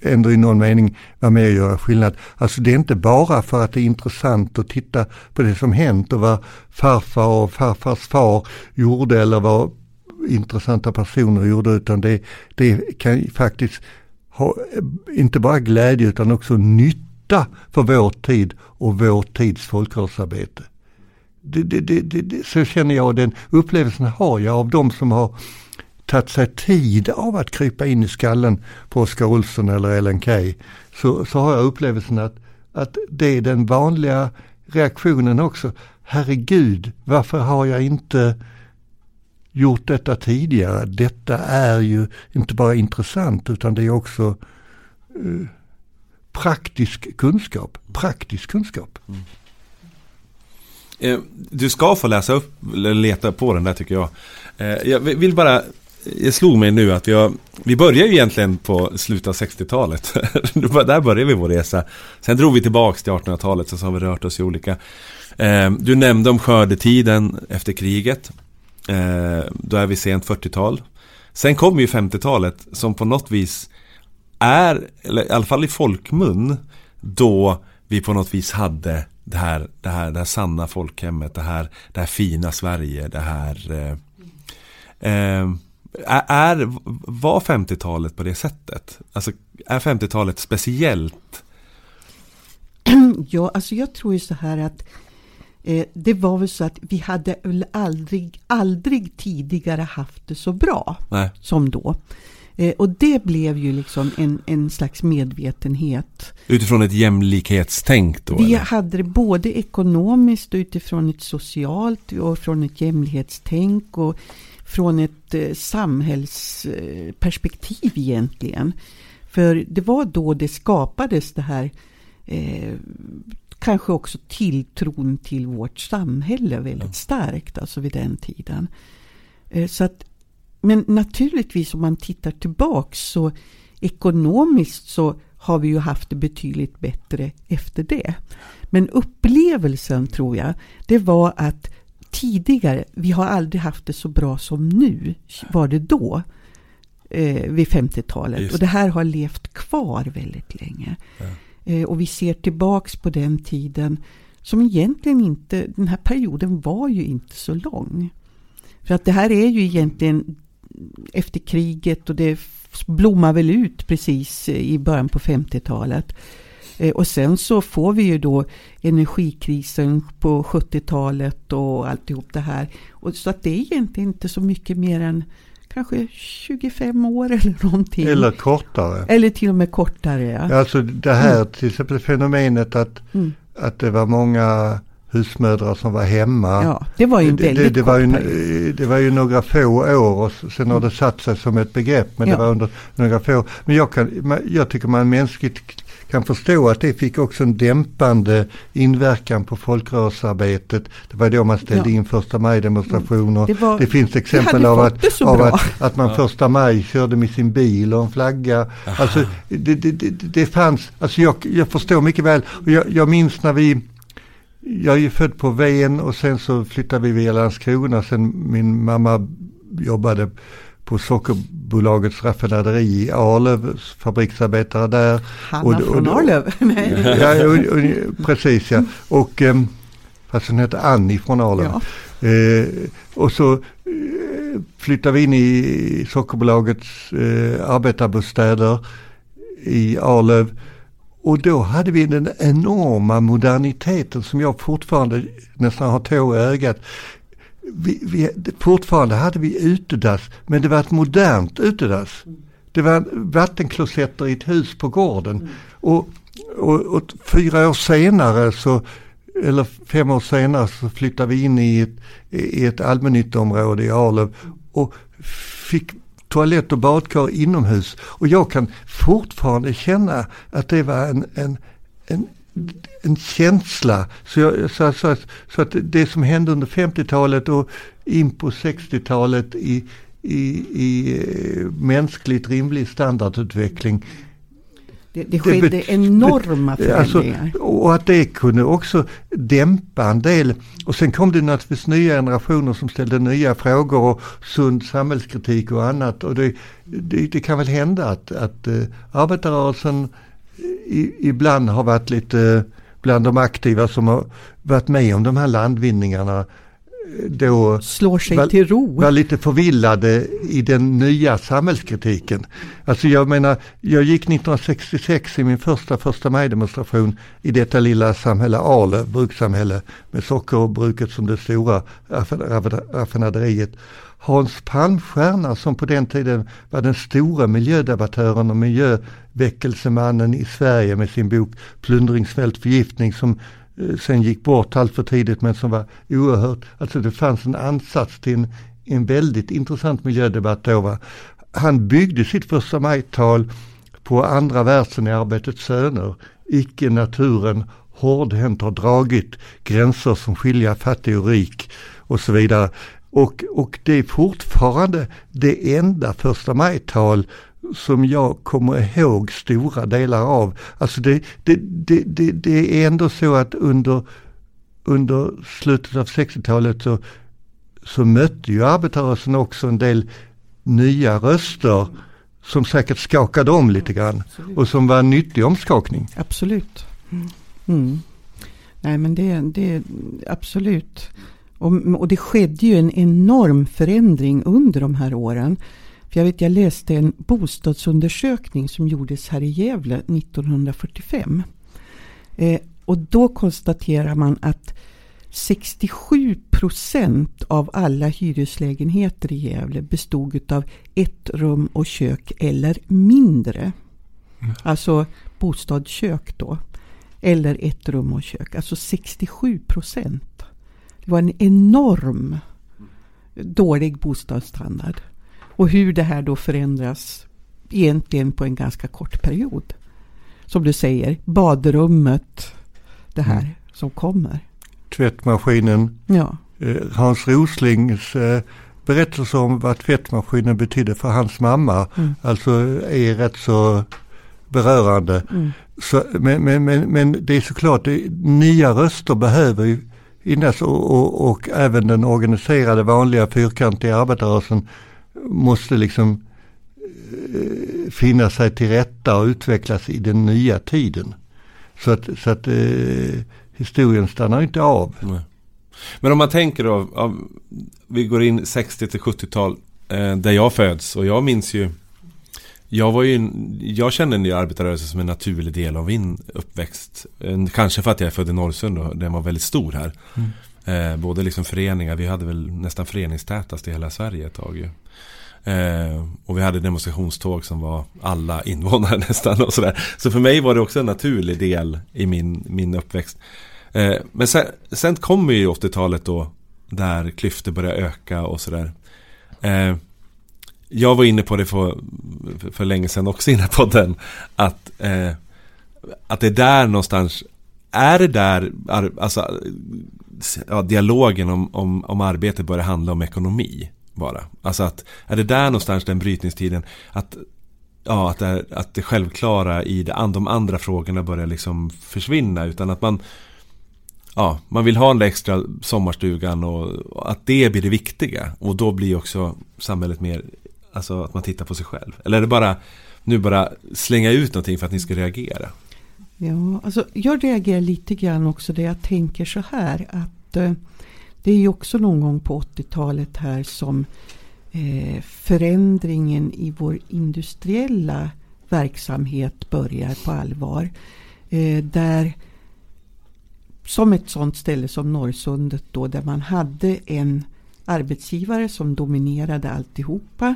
ändå i någon mening vara med och göra skillnad. Alltså det är inte bara för att det är intressant att titta på det som hänt och vad farfar och farfars far gjorde eller vad intressanta personer gjorde utan det, det kan faktiskt inte bara glädje utan också nytta för vår tid och vår tids folkrörelsearbete. Det, det, det, så känner jag, den upplevelsen har jag av de som har tagit sig tid av att krypa in i skallen på Oskar Olsson eller LNK. Så, så har jag upplevelsen att, att det är den vanliga reaktionen också. Herregud, varför har jag inte gjort detta tidigare? Detta är ju inte bara intressant utan det är också eh, praktisk kunskap. Praktisk kunskap. Mm. Eh, du ska få läsa upp, eller leta på den där tycker jag. Eh, jag vill bara, jag slog mig nu att jag, vi börjar ju egentligen på slutet av 60-talet. där började vi vår resa. Sen drog vi tillbaks till 1800-talet, så har vi rört oss i olika. Eh, du nämnde om skördetiden efter kriget. Eh, då är vi sent 40-tal. Sen kommer ju 50-talet som på något vis är, eller i alla fall i folkmun, då vi på något vis hade det här, det här, det här sanna folkhemmet, det här, det här fina Sverige, det här eh, eh är, Var 50-talet på det sättet? Alltså är 50-talet speciellt? Ja, alltså jag tror ju så här att det var väl så att vi hade aldrig, aldrig tidigare haft det så bra Nej. som då. Eh, och det blev ju liksom en, en slags medvetenhet. Utifrån ett jämlikhetstänk då? Vi eller? hade det både ekonomiskt och utifrån ett socialt och från ett jämlikhetstänk och från ett eh, samhällsperspektiv egentligen. För det var då det skapades det här eh, kanske också tilltron till vårt samhälle väldigt ja. starkt, alltså vid den tiden. Eh, så att men naturligtvis om man tittar tillbaks så ekonomiskt så har vi ju haft det betydligt bättre efter det. Men upplevelsen tror jag, det var att tidigare, vi har aldrig haft det så bra som nu, var det då. Eh, vid 50-talet. Och det här har levt kvar väldigt länge. Ja. Eh, och vi ser tillbaks på den tiden som egentligen inte, den här perioden var ju inte så lång. För att det här är ju egentligen efter kriget och det blommar väl ut precis eh, i början på 50-talet. Eh, och sen så får vi ju då energikrisen på 70-talet och alltihop det här. Och så att det är egentligen inte så mycket mer än kanske 25 år eller någonting. Eller kortare. Eller till och med kortare. Ja. Alltså det här mm. till exempel fenomenet att, mm. att det var många husmödrar som var hemma. Ja, det var ju en väldigt det, det, var ju, det var ju några få år och sen har det satt sig som ett begrepp. Men ja. det var under några få år. Men jag, kan, jag tycker man mänskligt kan förstå att det fick också en dämpande inverkan på folkrörelsearbetet. Det var då man ställde ja. in första maj-demonstrationer. Det, var, det, finns exempel av, att, av att, att, man första maj körde med sin bil och en flagga. Alltså det, det, det, det fanns, alltså jag, jag förstår mycket väl. Och jag, jag minns när vi jag är ju född på Ven och sen så flyttade vi via Landskrona. Sen min mamma jobbade på Sockerbolagets raffinaderi i Arlöv, fabriksarbetare där. Hanna och, från och, Arlöv? ja, och, och, precis ja. Och, um, fast hon hette Annie från Arlöv. Ja. Eh, och så eh, flyttade vi in i Sockerbolagets eh, arbetarbostäder i Arlöv. Och då hade vi den enorma moderniteten som jag fortfarande nästan har tår i ögat. Vi, vi, fortfarande hade vi utedass, men det var ett modernt utedass. Det var vattenklosetter i ett hus på gården. Mm. Och, och, och, fyra år senare så eller fem år senare så flyttade vi in i ett, i ett allmännyttområde i Arlöv och fick toalett och badkar inomhus. Och jag kan fortfarande känna att det var en, en, en en känsla. Så, jag, så, så, så, att det som hände under 50-talet och in på 60-talet i, i, i eh, mänskligt rimlig standardutveckling det, det skedde det, enorma alltså, förändringar. Alltså, och att det kunde också dämpa en del. Och sen kom det naturligtvis nya generationer som ställde nya frågor och sund samhällskritik och annat. Och det, det, det kan väl hända att, att uh, arbetarrörelsen i, ibland har varit lite bland de aktiva som har varit med om de här landvinningarna då slår sig var, till ro. Var lite förvillade i den nya samhällskritiken. Alltså jag menar, jag gick 1966 i min första första maj-demonstration i detta lilla samhälle Arlöv, brukssamhälle med sockerbruket som det stora raffinaderiet. Hans Palmstierna som på den tiden var den stora miljödebattören och miljöväckelsemannen i Sverige med sin bok Plundringsfält förgiftning som eh, sen gick bort allt för tidigt men som var oerhört, alltså det fanns en ansats till en, en väldigt intressant miljödebatt då. Va? Han byggde sitt första majtal på andra versen i Arbetets söner. Icke naturen hårdhänt har dragit gränser som skiljer fattig och rik och så vidare. Och, och det är fortfarande det enda första majtal som jag kommer ihåg stora delar av. Alltså det, det, det, det, det är ändå så att under, under slutet av 60-talet så, så mötte ju arbetarrörelsen också en del nya röster som säkert skakade om lite grann absolut. och som var en nyttig omskakning. Absolut. Mm. mm. Nej men det, det absolut. Och, och det skedde ju en enorm förändring under de här åren. För jag, vet, jag läste en bostadsundersökning som gjordes här i Gävle 1945. Eh, och då konstaterar man att 67 procent av alla hyreslägenheter i Gävle bestod av ett rum och kök eller mindre. Mm. Alltså bostadskök då. Eller ett rum och kök. Alltså 67 procent. Det var en enorm dålig bostadsstandard. Och hur det här då förändras egentligen på en ganska kort period. Som du säger, badrummet, det här mm. som kommer. Tvättmaskinen. Ja. Eh, Hans Roslings eh, berättelse om vad tvättmaskinen betydde för hans mamma. Mm. Alltså är rätt så berörande. Mm. Så, men, men, men, men, det är såklart, det, nya röster behöver ju innes och, och, och, även den organiserade vanliga fyrkantiga arbetarrörelsen måste liksom eh, finna sig till rätta och utvecklas i den nya tiden. Så att, så att eh, historien stannar inte av. Nej. Men om man tänker då, av, vi går in 60 till 70-tal eh, där jag föds och jag minns ju jag var ju, jag kände en arbetarrörelse som en naturlig del av min uppväxt. Kanske för att jag är född i Norrsund och den var väldigt stor här. Mm. Eh, både liksom föreningar, vi hade väl nästan föreningstätast i hela Sverige ett tag ju. Eh, och vi hade demonstrationståg som var alla invånare nästan och sådär. Så för mig var det också en naturlig del i min, min uppväxt. Eh, men sen, sen kommer ju 80-talet då där klyftor börjar öka och sådär. Jag var inne på det för, för länge sedan också i den här podden. Att, eh, att det är där någonstans är det där, alltså ja, dialogen om, om, om arbete börjar handla om ekonomi bara. Alltså att, är det där någonstans den brytningstiden, att Ja, att det, att det självklara i det, de andra frågorna börjar liksom försvinna utan att man Ja, man vill ha den där extra sommarstugan och att det blir det viktiga och då blir också samhället mer Alltså att man tittar på sig själv Eller är det bara Nu bara slänga ut någonting för att ni ska reagera Ja, alltså jag reagerar lite grann också där jag tänker så här att eh, det är ju också någon gång på 80-talet här som eh, förändringen i vår industriella verksamhet börjar på allvar. Eh, där som ett sånt ställe som Norrsundet då där man hade en arbetsgivare som dominerade alltihopa.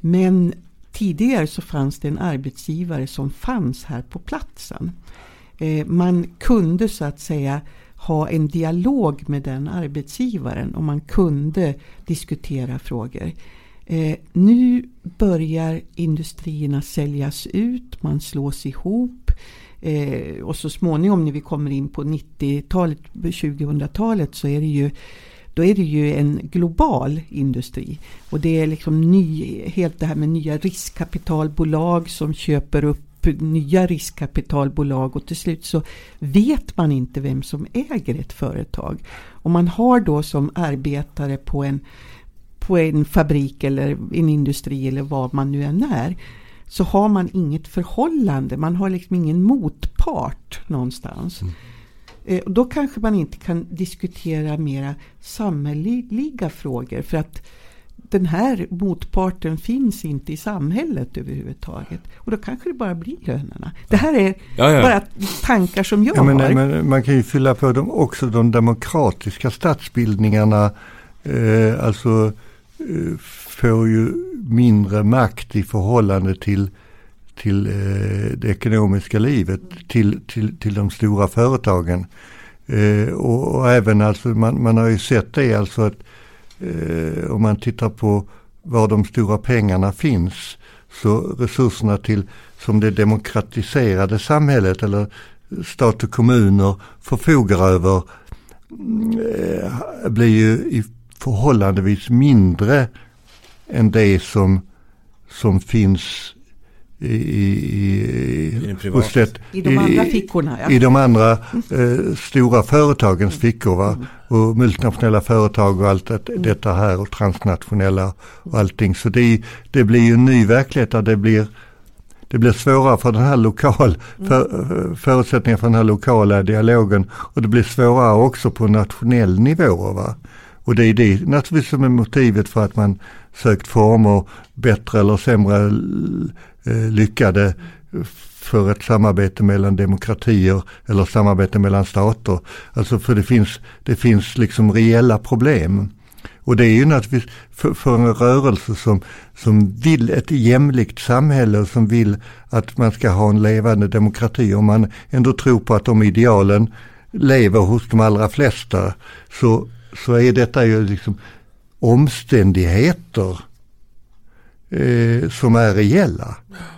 Men tidigare så fanns det en arbetsgivare som fanns här på platsen. Eh, man kunde så att säga ha en dialog med den arbetsgivaren och man kunde diskutera frågor. Eh, nu börjar industrierna säljas ut, man slås ihop eh, och så småningom när vi kommer in på 90-talet, 2000-talet så är det ju då är det ju en global industri. Och det är liksom ny, helt det här med nya riskkapitalbolag som köper upp nya riskkapitalbolag och till slut så vet man inte vem som äger ett företag. Och man har då som arbetare på en, på en fabrik eller en industri eller vad man nu än är så har man inget förhållande, man har liksom ingen motpart någonstans. Mm. Eh, och då kanske man inte kan diskutera mera samhälleliga frågor för att den här motparten finns inte i samhället överhuvudtaget. Och då kanske det bara blir lönerna. Det här är ja, ja. bara tankar som jag ja, men, har. Men man kan ju fylla på dem också de demokratiska statsbildningarna. Eh, alltså eh, får ju mindre makt i förhållande till, till eh, det ekonomiska livet, till, till, till de stora företagen. Eh, och, och, även alltså man, man har ju sett det alltså att eh, om man tittar på var de stora pengarna finns så resurserna till som det demokratiserade samhället eller stat och kommuner förfogar över eh, blir ju i förhållandevis mindre än det som, som finns i, i, I, hos det, I de andra fickorna. Ja. I de andra eh, stora företagens fickor. Va? Och multinationella företag och allt det, detta här och transnationella och allting. Så det, det blir ju en ny verklighet där det blir det blir svårare för den här lokal, för, förutsättningar för den här lokala dialogen och det blir svårare också på nationell nivå. Va? Och det är det naturligtvis som är motivet för att man sökt former bättre eller sämre Eh, lyckade för ett samarbete mellan demokratier eller samarbete mellan stater. Alltså för det finns, det finns liksom reella problem. Och det är ju naturligtvis för, för en rörelse som, som vill ett jämlikt samhälle och som vill att man ska ha en levande demokrati. Om man ändå tror på att de idealen lever hos de allra flesta så, så är detta ju liksom omständigheter eh, som är reella.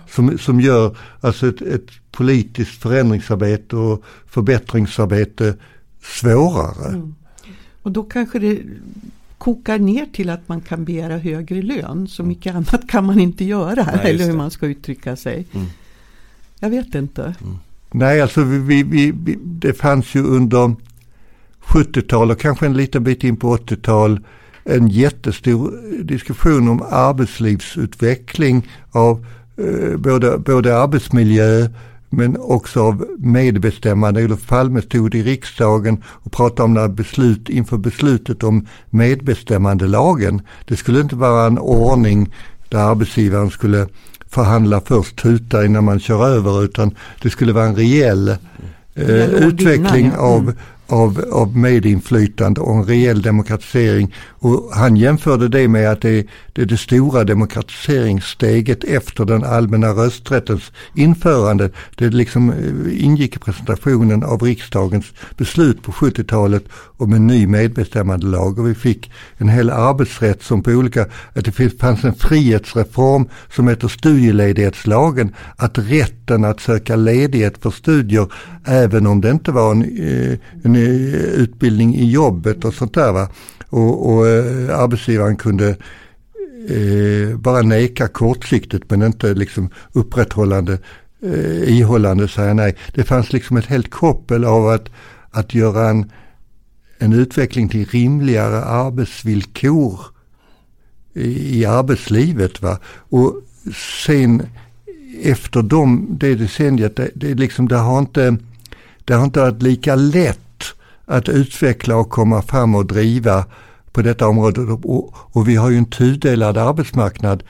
Som, som gör alltså ett, ett politiskt förändringsarbete och förbättringsarbete svårare. Mm. Och då kanske det kokar ner till att man kan begära högre lön. Så mycket mm. annat kan man inte göra. Nej, eller hur man ska uttrycka sig. Mm. Jag vet inte. Mm. Nej, alltså vi, vi, vi, det fanns ju under 70-tal och kanske en liten bit in på 80-tal en jättestor diskussion om arbetslivsutveckling av eh, både, både arbetsmiljö men också av medbestämmande. Olof Palme stod i riksdagen och pratade om när beslut, inför beslutet om medbestämmandelagen. Det skulle inte vara en ordning där arbetsgivaren skulle förhandla först, tuta innan man kör över utan det skulle vara en reell eh, utveckling av mm av, av medinflytande och en rejäl demokratisering. Och han jämförde det med att det, det är det stora demokratiseringssteget efter den allmänna rösträttens införande. Det liksom eh, ingick i presentationen av riksdagens beslut på 70-talet om en ny medbestämmandelag och vi fick en hel arbetsrätt som på olika, att det fanns en frihetsreform som heter studieledighetslagen, att rätten att söka ledighet för studier även om det inte var en, eh, en Eh, utbildning i jobbet och sånt där. Va? Och, och eh, arbetsgivaren kunde eh, bara neka kortsiktigt men inte liksom upprätthållande, eh, ihållande säga nej. Det fanns liksom ett helt koppel av att, att göra en, en utveckling till rimligare arbetsvillkor i, i arbetslivet. Va? Och sen efter dem, det decenniet, det, det, liksom, det har inte det har inte varit lika lätt att utveckla och komma fram och driva på detta område. Och, och vi har ju en tudelad arbetsmarknad,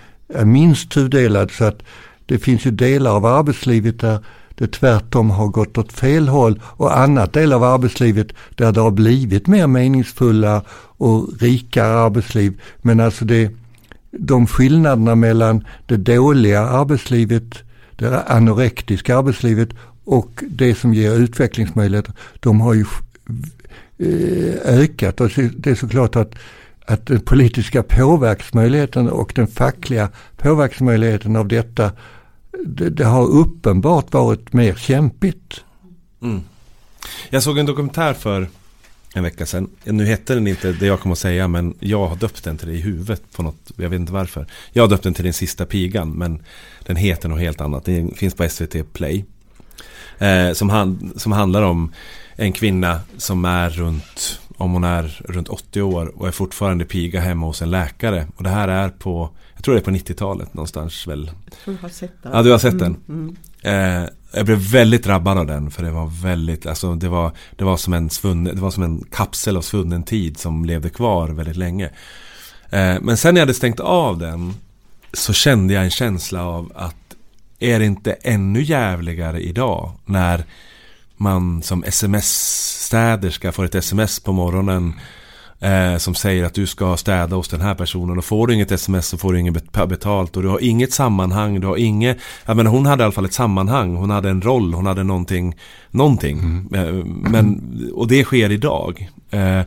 minst tudelad så att det finns ju delar av arbetslivet där det tvärtom har gått åt fel håll och annat del av arbetslivet där det har blivit mer meningsfulla och rikare arbetsliv. Men alltså det, de skillnaderna mellan det dåliga arbetslivet, det anorektiska arbetslivet och det som ger utvecklingsmöjligheter, de har ju Eh, ökat. Och det är såklart att, att den politiska påverksmöjligheten och den fackliga påverksmöjligheten av detta, det, det har uppenbart varit mer kämpigt. Mm. Jag såg en dokumentär för en vecka sedan. Nu hette den inte det jag kommer att säga men jag har döpt den till det i huvudet på något, jag vet inte varför. Jag har döpt den till den sista pigan men den heter något helt annat. Den finns på SVT Play. Eh, som, han, som handlar om en kvinna som är runt, om hon är runt 80 år och är fortfarande piga hemma hos en läkare. Och det här är på, jag tror det är på 90-talet någonstans väl. Jag tror du har sett den. Ja, du har sett den. Mm, mm. Eh, jag blev väldigt drabbad av den för det var väldigt, alltså det var, det var som en svunnen, det var som en kapsel av svunnen tid som levde kvar väldigt länge. Eh, men sen när jag hade stängt av den så kände jag en känsla av att är det inte ännu jävligare idag när man som sms-städerska får ett sms på morgonen eh, som säger att du ska städa hos den här personen och får du inget sms så får du inget betalt och du har inget sammanhang, du har inget, jag menar hon hade i alla fall ett sammanhang, hon hade en roll, hon hade någonting, någonting. Mm. Eh, men, och det sker idag. Eh,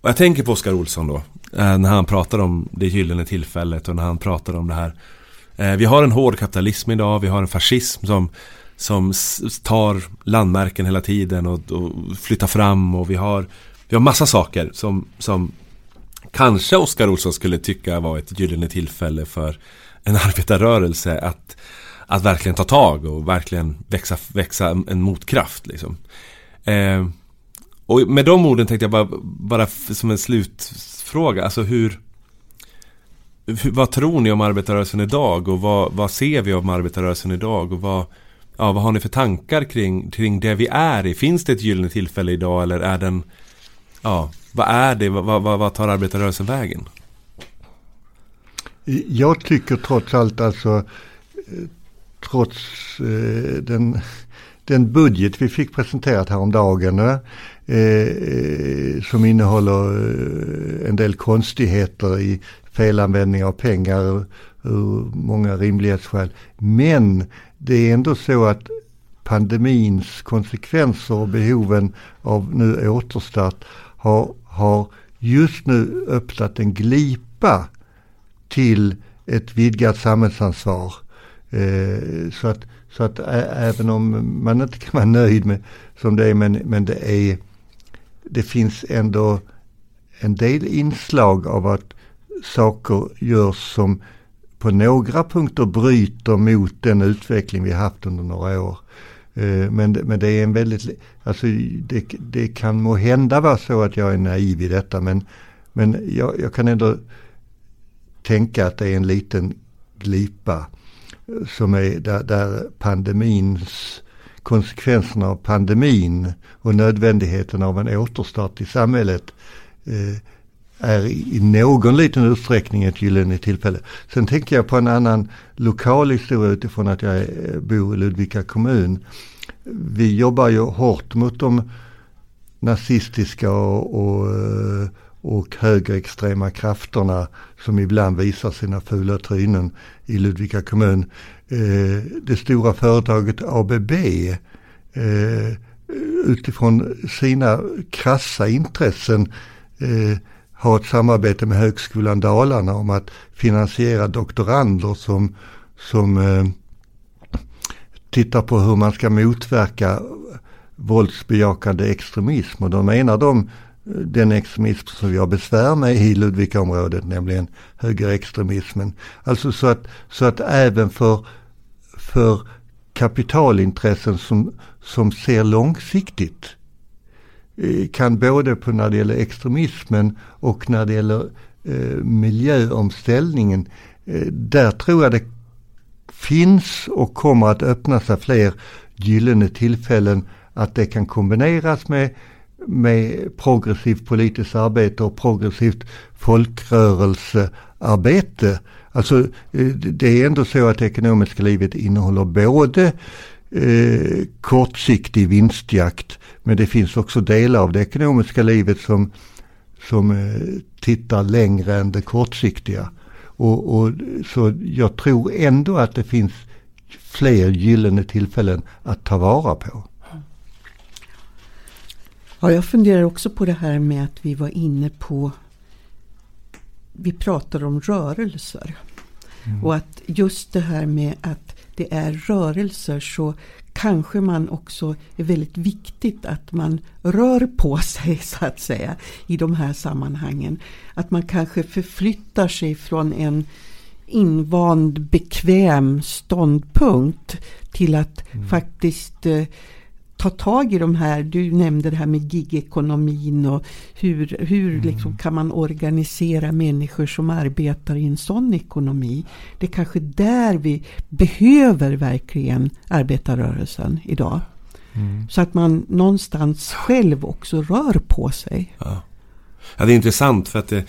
och jag tänker på Oskar Olsson då, eh, när han pratar om det gyllene tillfället och när han pratar om det här. Eh, vi har en hård kapitalism idag, vi har en fascism som som tar landmärken hela tiden och, och flyttar fram och vi har vi har massa saker som, som kanske Oskar Olsson skulle tycka var ett gyllene tillfälle för en arbetarrörelse att, att verkligen ta tag och verkligen växa, växa en motkraft. Liksom. Eh, och med de orden tänkte jag bara, bara som en slutfråga, alltså hur, hur vad tror ni om arbetarrörelsen idag och vad, vad ser vi om arbetarrörelsen idag och vad, ja, vad har ni för tankar kring, kring det vi är i? Finns det ett gyllene tillfälle idag eller är den ja, vad är det? Vad, vad, vad tar arbetarrörelsen vägen? Jag tycker trots allt alltså, eh, trots eh, den, den budget vi fick presenterat häromdagen, eh, eh som innehåller eh, en del konstigheter i felanvändning av pengar ur många rimlighetsskäl. Men det är ändå så att pandemins konsekvenser och behoven av nu återstart har, har just nu öppnat en glipa till ett vidgat samhällsansvar. Eh, så att, så att även om man inte kan vara nöjd med som det är, men, men det är, det finns ändå en del inslag av att saker görs som på några punkter bryter mot den utveckling vi haft under några år. Eh, men, men det är en väldigt, alltså det, det kan må hända vara så att jag är naiv i detta men, men jag, jag kan ändå tänka att det är en liten glipa eh, som är där, där pandemins konsekvenserna av pandemin och nödvändigheten av en återstart i samhället eh, är i någon liten utsträckning ett gyllene tillfälle. Sen tänker jag på en annan lokal historia utifrån att jag eh, bor i Ludvika kommun. Vi jobbar ju hårt mot de nazistiska och, och, eh, och högerextrema krafterna som ibland visar sina fula trynen i Ludvika kommun. Eh, det stora företaget ABB utifrån sina krassa intressen har ha ett samarbete med Högskolan Dalarna om att finansiera doktorander som, som eh, tittar på hur man ska motverka våldsbejakande extremism. Och då menar de eh, den extremism som vi har besvär med i Ludvikaområdet, nämligen högerextremismen. Alltså så att, så att även för, för kapitalintressen som, som ser långsiktigt Eh, kan både på när det gäller extremismen och när det gäller eh, miljöomställningen. Eh, där tror jag det finns och kommer att öppna sig fler gyllene tillfällen att det kan kombineras med, med progressivt politiskt arbete och progressivt folkrörelsearbete. Alltså eh, det är ändå så att det ekonomiska livet innehåller både eh, kortsiktig vinstjakt. Men det finns också delar av det ekonomiska livet som, som eh, tittar längre än det kortsiktiga. Och, och, så jag tror ändå att det finns fler gyllene tillfällen att ta vara på. Ja, jag funderar också på det här med att vi var inne på vi pratar om rörelser. Mm. Och att just det här med att det är rörelser så kanske man också är väldigt viktigt att man rör på sig så att säga i de här sammanhangen. Att man kanske förflyttar sig från en invand bekväm ståndpunkt till att mm. faktiskt eh, ta tag i de här, du nämnde det här med gigekonomin och hur, hur mm. liksom kan man organisera människor som arbetar i en sån ekonomi. Det är kanske där vi behöver verkligen arbetarrörelsen idag. Mm. Så att man någonstans själv också rör på sig. Ja, ja det är intressant för att det,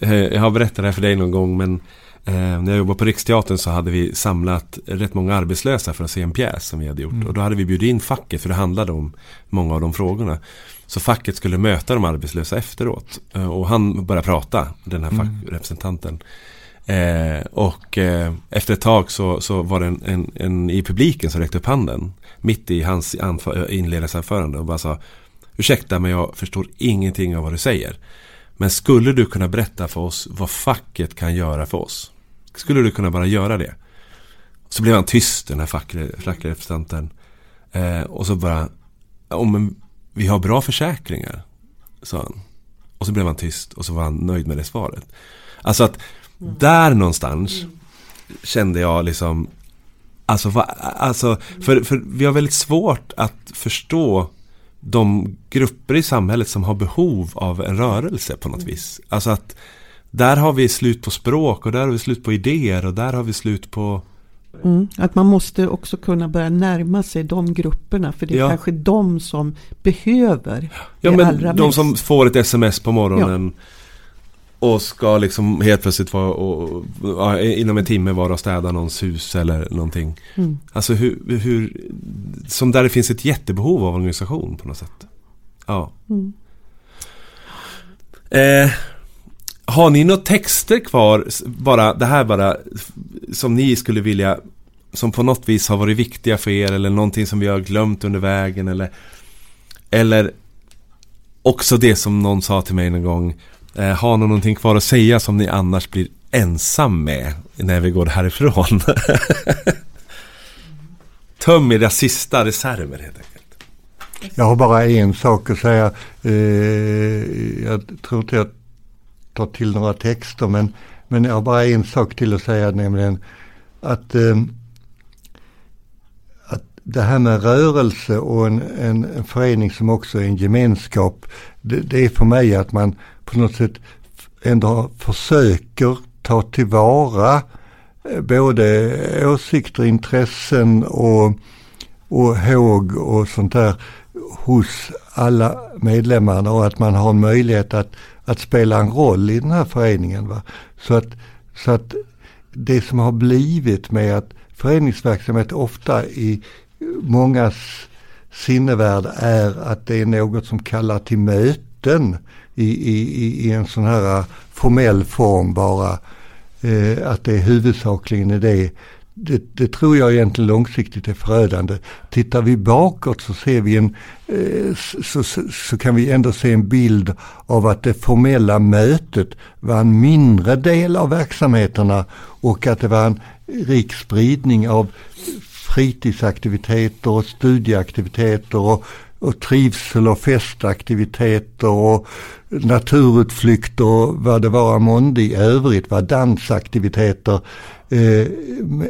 eh, jag har berättat det här för dig någon gång men när jag jobbade på Riksteatern så hade vi samlat rätt många arbetslösa för att se en pjäs som vi hade gjort. Mm. Och då hade vi bjudit in facket för det handlade om många av de frågorna. Så facket skulle möta de arbetslösa efteråt. Eh, och han började prata, den här mm. fackrepresentanten. Eh, och eh, efter ett tag så, så var det en, en, en, i publiken som räckte upp handen. Mitt i hans inledningsanförande och bara sa Ursäkta men jag förstår ingenting av vad du säger. Men skulle du kunna berätta för oss vad facket kan göra för oss? Skulle du kunna bara göra det? Så blev han tyst den här fackrepresentanten. Eh, och så bara, oh, men vi har bra försäkringar. Sa han. Och så blev han tyst och så var han nöjd med det svaret. Alltså att mm. där någonstans mm. kände jag liksom Alltså, va, alltså för, för vi har väldigt svårt att förstå de grupper i samhället som har behov av en rörelse på något mm. vis. Alltså att där har vi slut på språk och där har vi slut på idéer och där har vi slut på Mm, att man måste också kunna börja närma sig de grupperna för det är ja. kanske de som behöver Ja det men allra de mest. som får ett sms på morgonen ja. Och ska liksom helt plötsligt vara och, och, inom en timme vara och städa någons hus eller någonting. Mm. Alltså hur, hur, som där det finns ett jättebehov av organisation på något sätt. Ja. Mm. Eh, har ni några texter kvar, bara det här bara, som ni skulle vilja, som på något vis har varit viktiga för er eller någonting som vi har glömt under vägen eller, eller också det som någon sa till mig någon gång, eh, har ni någonting kvar att säga som ni annars blir ensam med när vi går härifrån? Töm era sista reserver helt enkelt. Jag har bara en sak att säga. Eh, jag tror inte jag ta till några texter men, men jag har bara en sak till att säga nämligen att, eh, att det här med rörelse och en, en, en förening som också är en gemenskap. Det, det, är för mig att man på något sätt ändå försöker ta tillvara eh, både åsikter, intressen och, och håg och sånt där hos alla medlemmarna och att man har en möjlighet att, att spela en roll i den här föreningen. Va? Så, att, så att det som har blivit med att föreningsverksamhet ofta i mångas sinnevärld är att det är något som kallar till möten i, i, i en sån här formell form bara. Eh, att det är huvudsakligen är det det. Det tror jag egentligen långsiktigt är förödande. Tittar vi bakåt så ser vi en, eh, så, så, så, kan vi ändå se en bild av att det formella mötet var en mindre del av verksamheterna och att det var en rik spridning av fritidsaktiviteter och studieaktiviteter och, och trivsel och festaktiviteter och naturutflykter och vad det var månde i övrigt, var dansaktiviteter. Eh,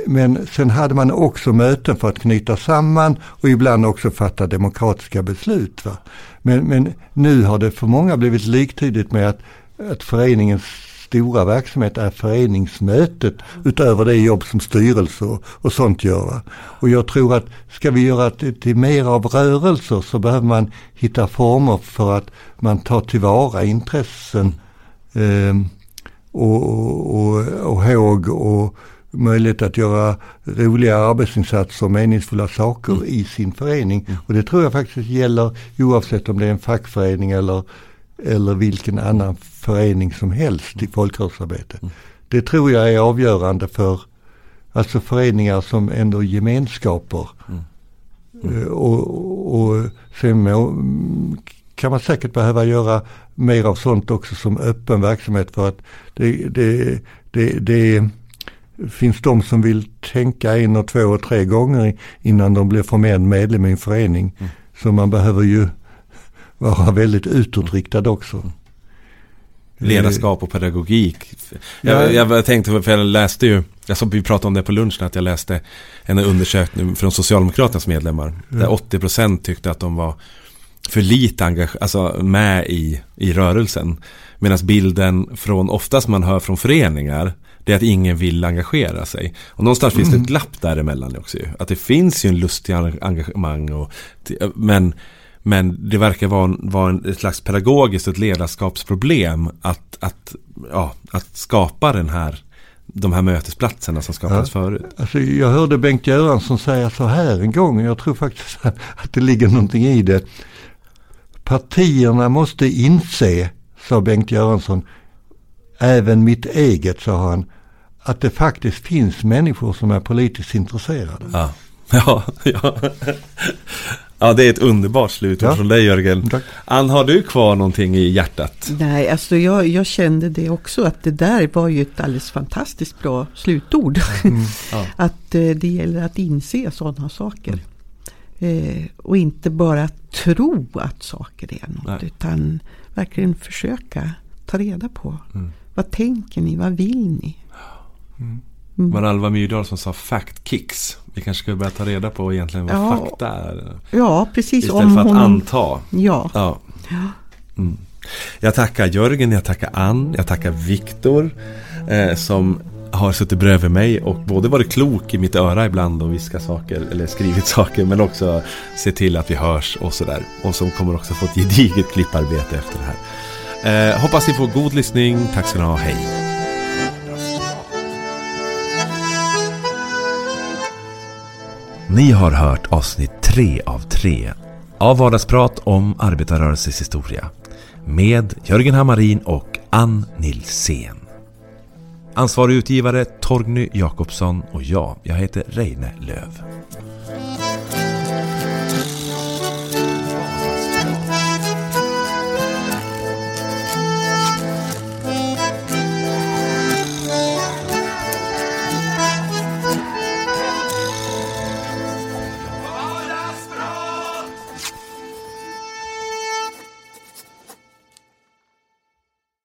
men sen hade man också möten för att knyta samman och ibland också fatta demokratiska beslut. Va? Men, men nu har det för många blivit liktydigt med att, att föreningens stora verksamhet är föreningsmötet utöver det jobb som styrelse och, och sånt gör. Och jag tror att ska vi göra det till mer av rörelser så behöver man hitta former för att man tar tillvara intressen eh, och, och, och håg och möjlighet att göra roliga arbetsinsatser och meningsfulla saker mm. i sin förening. Mm. Och det tror jag faktiskt gäller oavsett om det är en fackförening eller, eller vilken annan förening som helst i folkrörelsearbete. Mm. Det tror jag är avgörande för alltså föreningar som ändå gemenskaper. Mm. Mm. Och, och sen kan man säkert behöva göra mer av sånt också som öppen verksamhet för att det, det, det, det finns de som vill tänka en och två och tre gånger innan de blir formell medlem i en förening. Mm. Så man behöver ju vara väldigt utåtriktad också. Ledarskap och pedagogik. Jag, jag, tänkte, för jag läste ju, jag såg, vi pratade om det på lunchen, att jag läste en undersökning från Socialdemokraternas medlemmar. Mm. Där 80% tyckte att de var för lite engage- alltså med i, i rörelsen. Medan bilden från, oftast man hör från föreningar, det är att ingen vill engagera sig. Och någonstans mm. finns det ett mm. glapp däremellan också ju. Att det finns ju en lust till engagemang och, men men det verkar vara, vara ett slags pedagogiskt och ett ledarskapsproblem att, att, ja, att skapa den här, de här mötesplatserna som skapades ja, förut. Alltså jag hörde Bengt Göransson säga så här en gång, jag tror faktiskt att det ligger någonting i det. Partierna måste inse, sa Bengt Göransson, även mitt eget, sa han, att det faktiskt finns människor som är politiskt intresserade. Ja, ja, ja. Ja, det är ett underbart slutord ja. från dig Jörgen. Tack. Ann, har du kvar någonting i hjärtat? Nej, alltså jag, jag, kände det också att det där var ju ett alldeles fantastiskt bra slutord. Mm, ja. att eh, det gäller att inse sådana saker. Eh, och inte bara tro att saker är något, Nej. utan verkligen försöka ta reda på. Mm. Vad tänker ni? Vad vill ni? Mm. Mm. Var Alva Myrdal som sa fact kicks. Vi kanske ska börja ta reda på egentligen vad ja. fakta är. Ja, precis. Istället Om för att hon... anta. Ja. ja. Mm. Jag tackar Jörgen, jag tackar Ann, jag tackar Viktor. Eh, som har suttit bredvid mig och både varit klok i mitt öra ibland och viskat saker eller skrivit saker men också se till att vi hörs och sådär. Och som kommer också få ett gediget klipparbete efter det här. Eh, hoppas ni får god lyssning. Tack ska ni ha. Hej! Ni har hört avsnitt 3 av 3 av Vardagsprat om arbetarrörelsens historia med Jörgen Hammarin och Ann Nilsén. Ansvarig utgivare Torgny Jakobsson och jag, jag heter Reine Löv.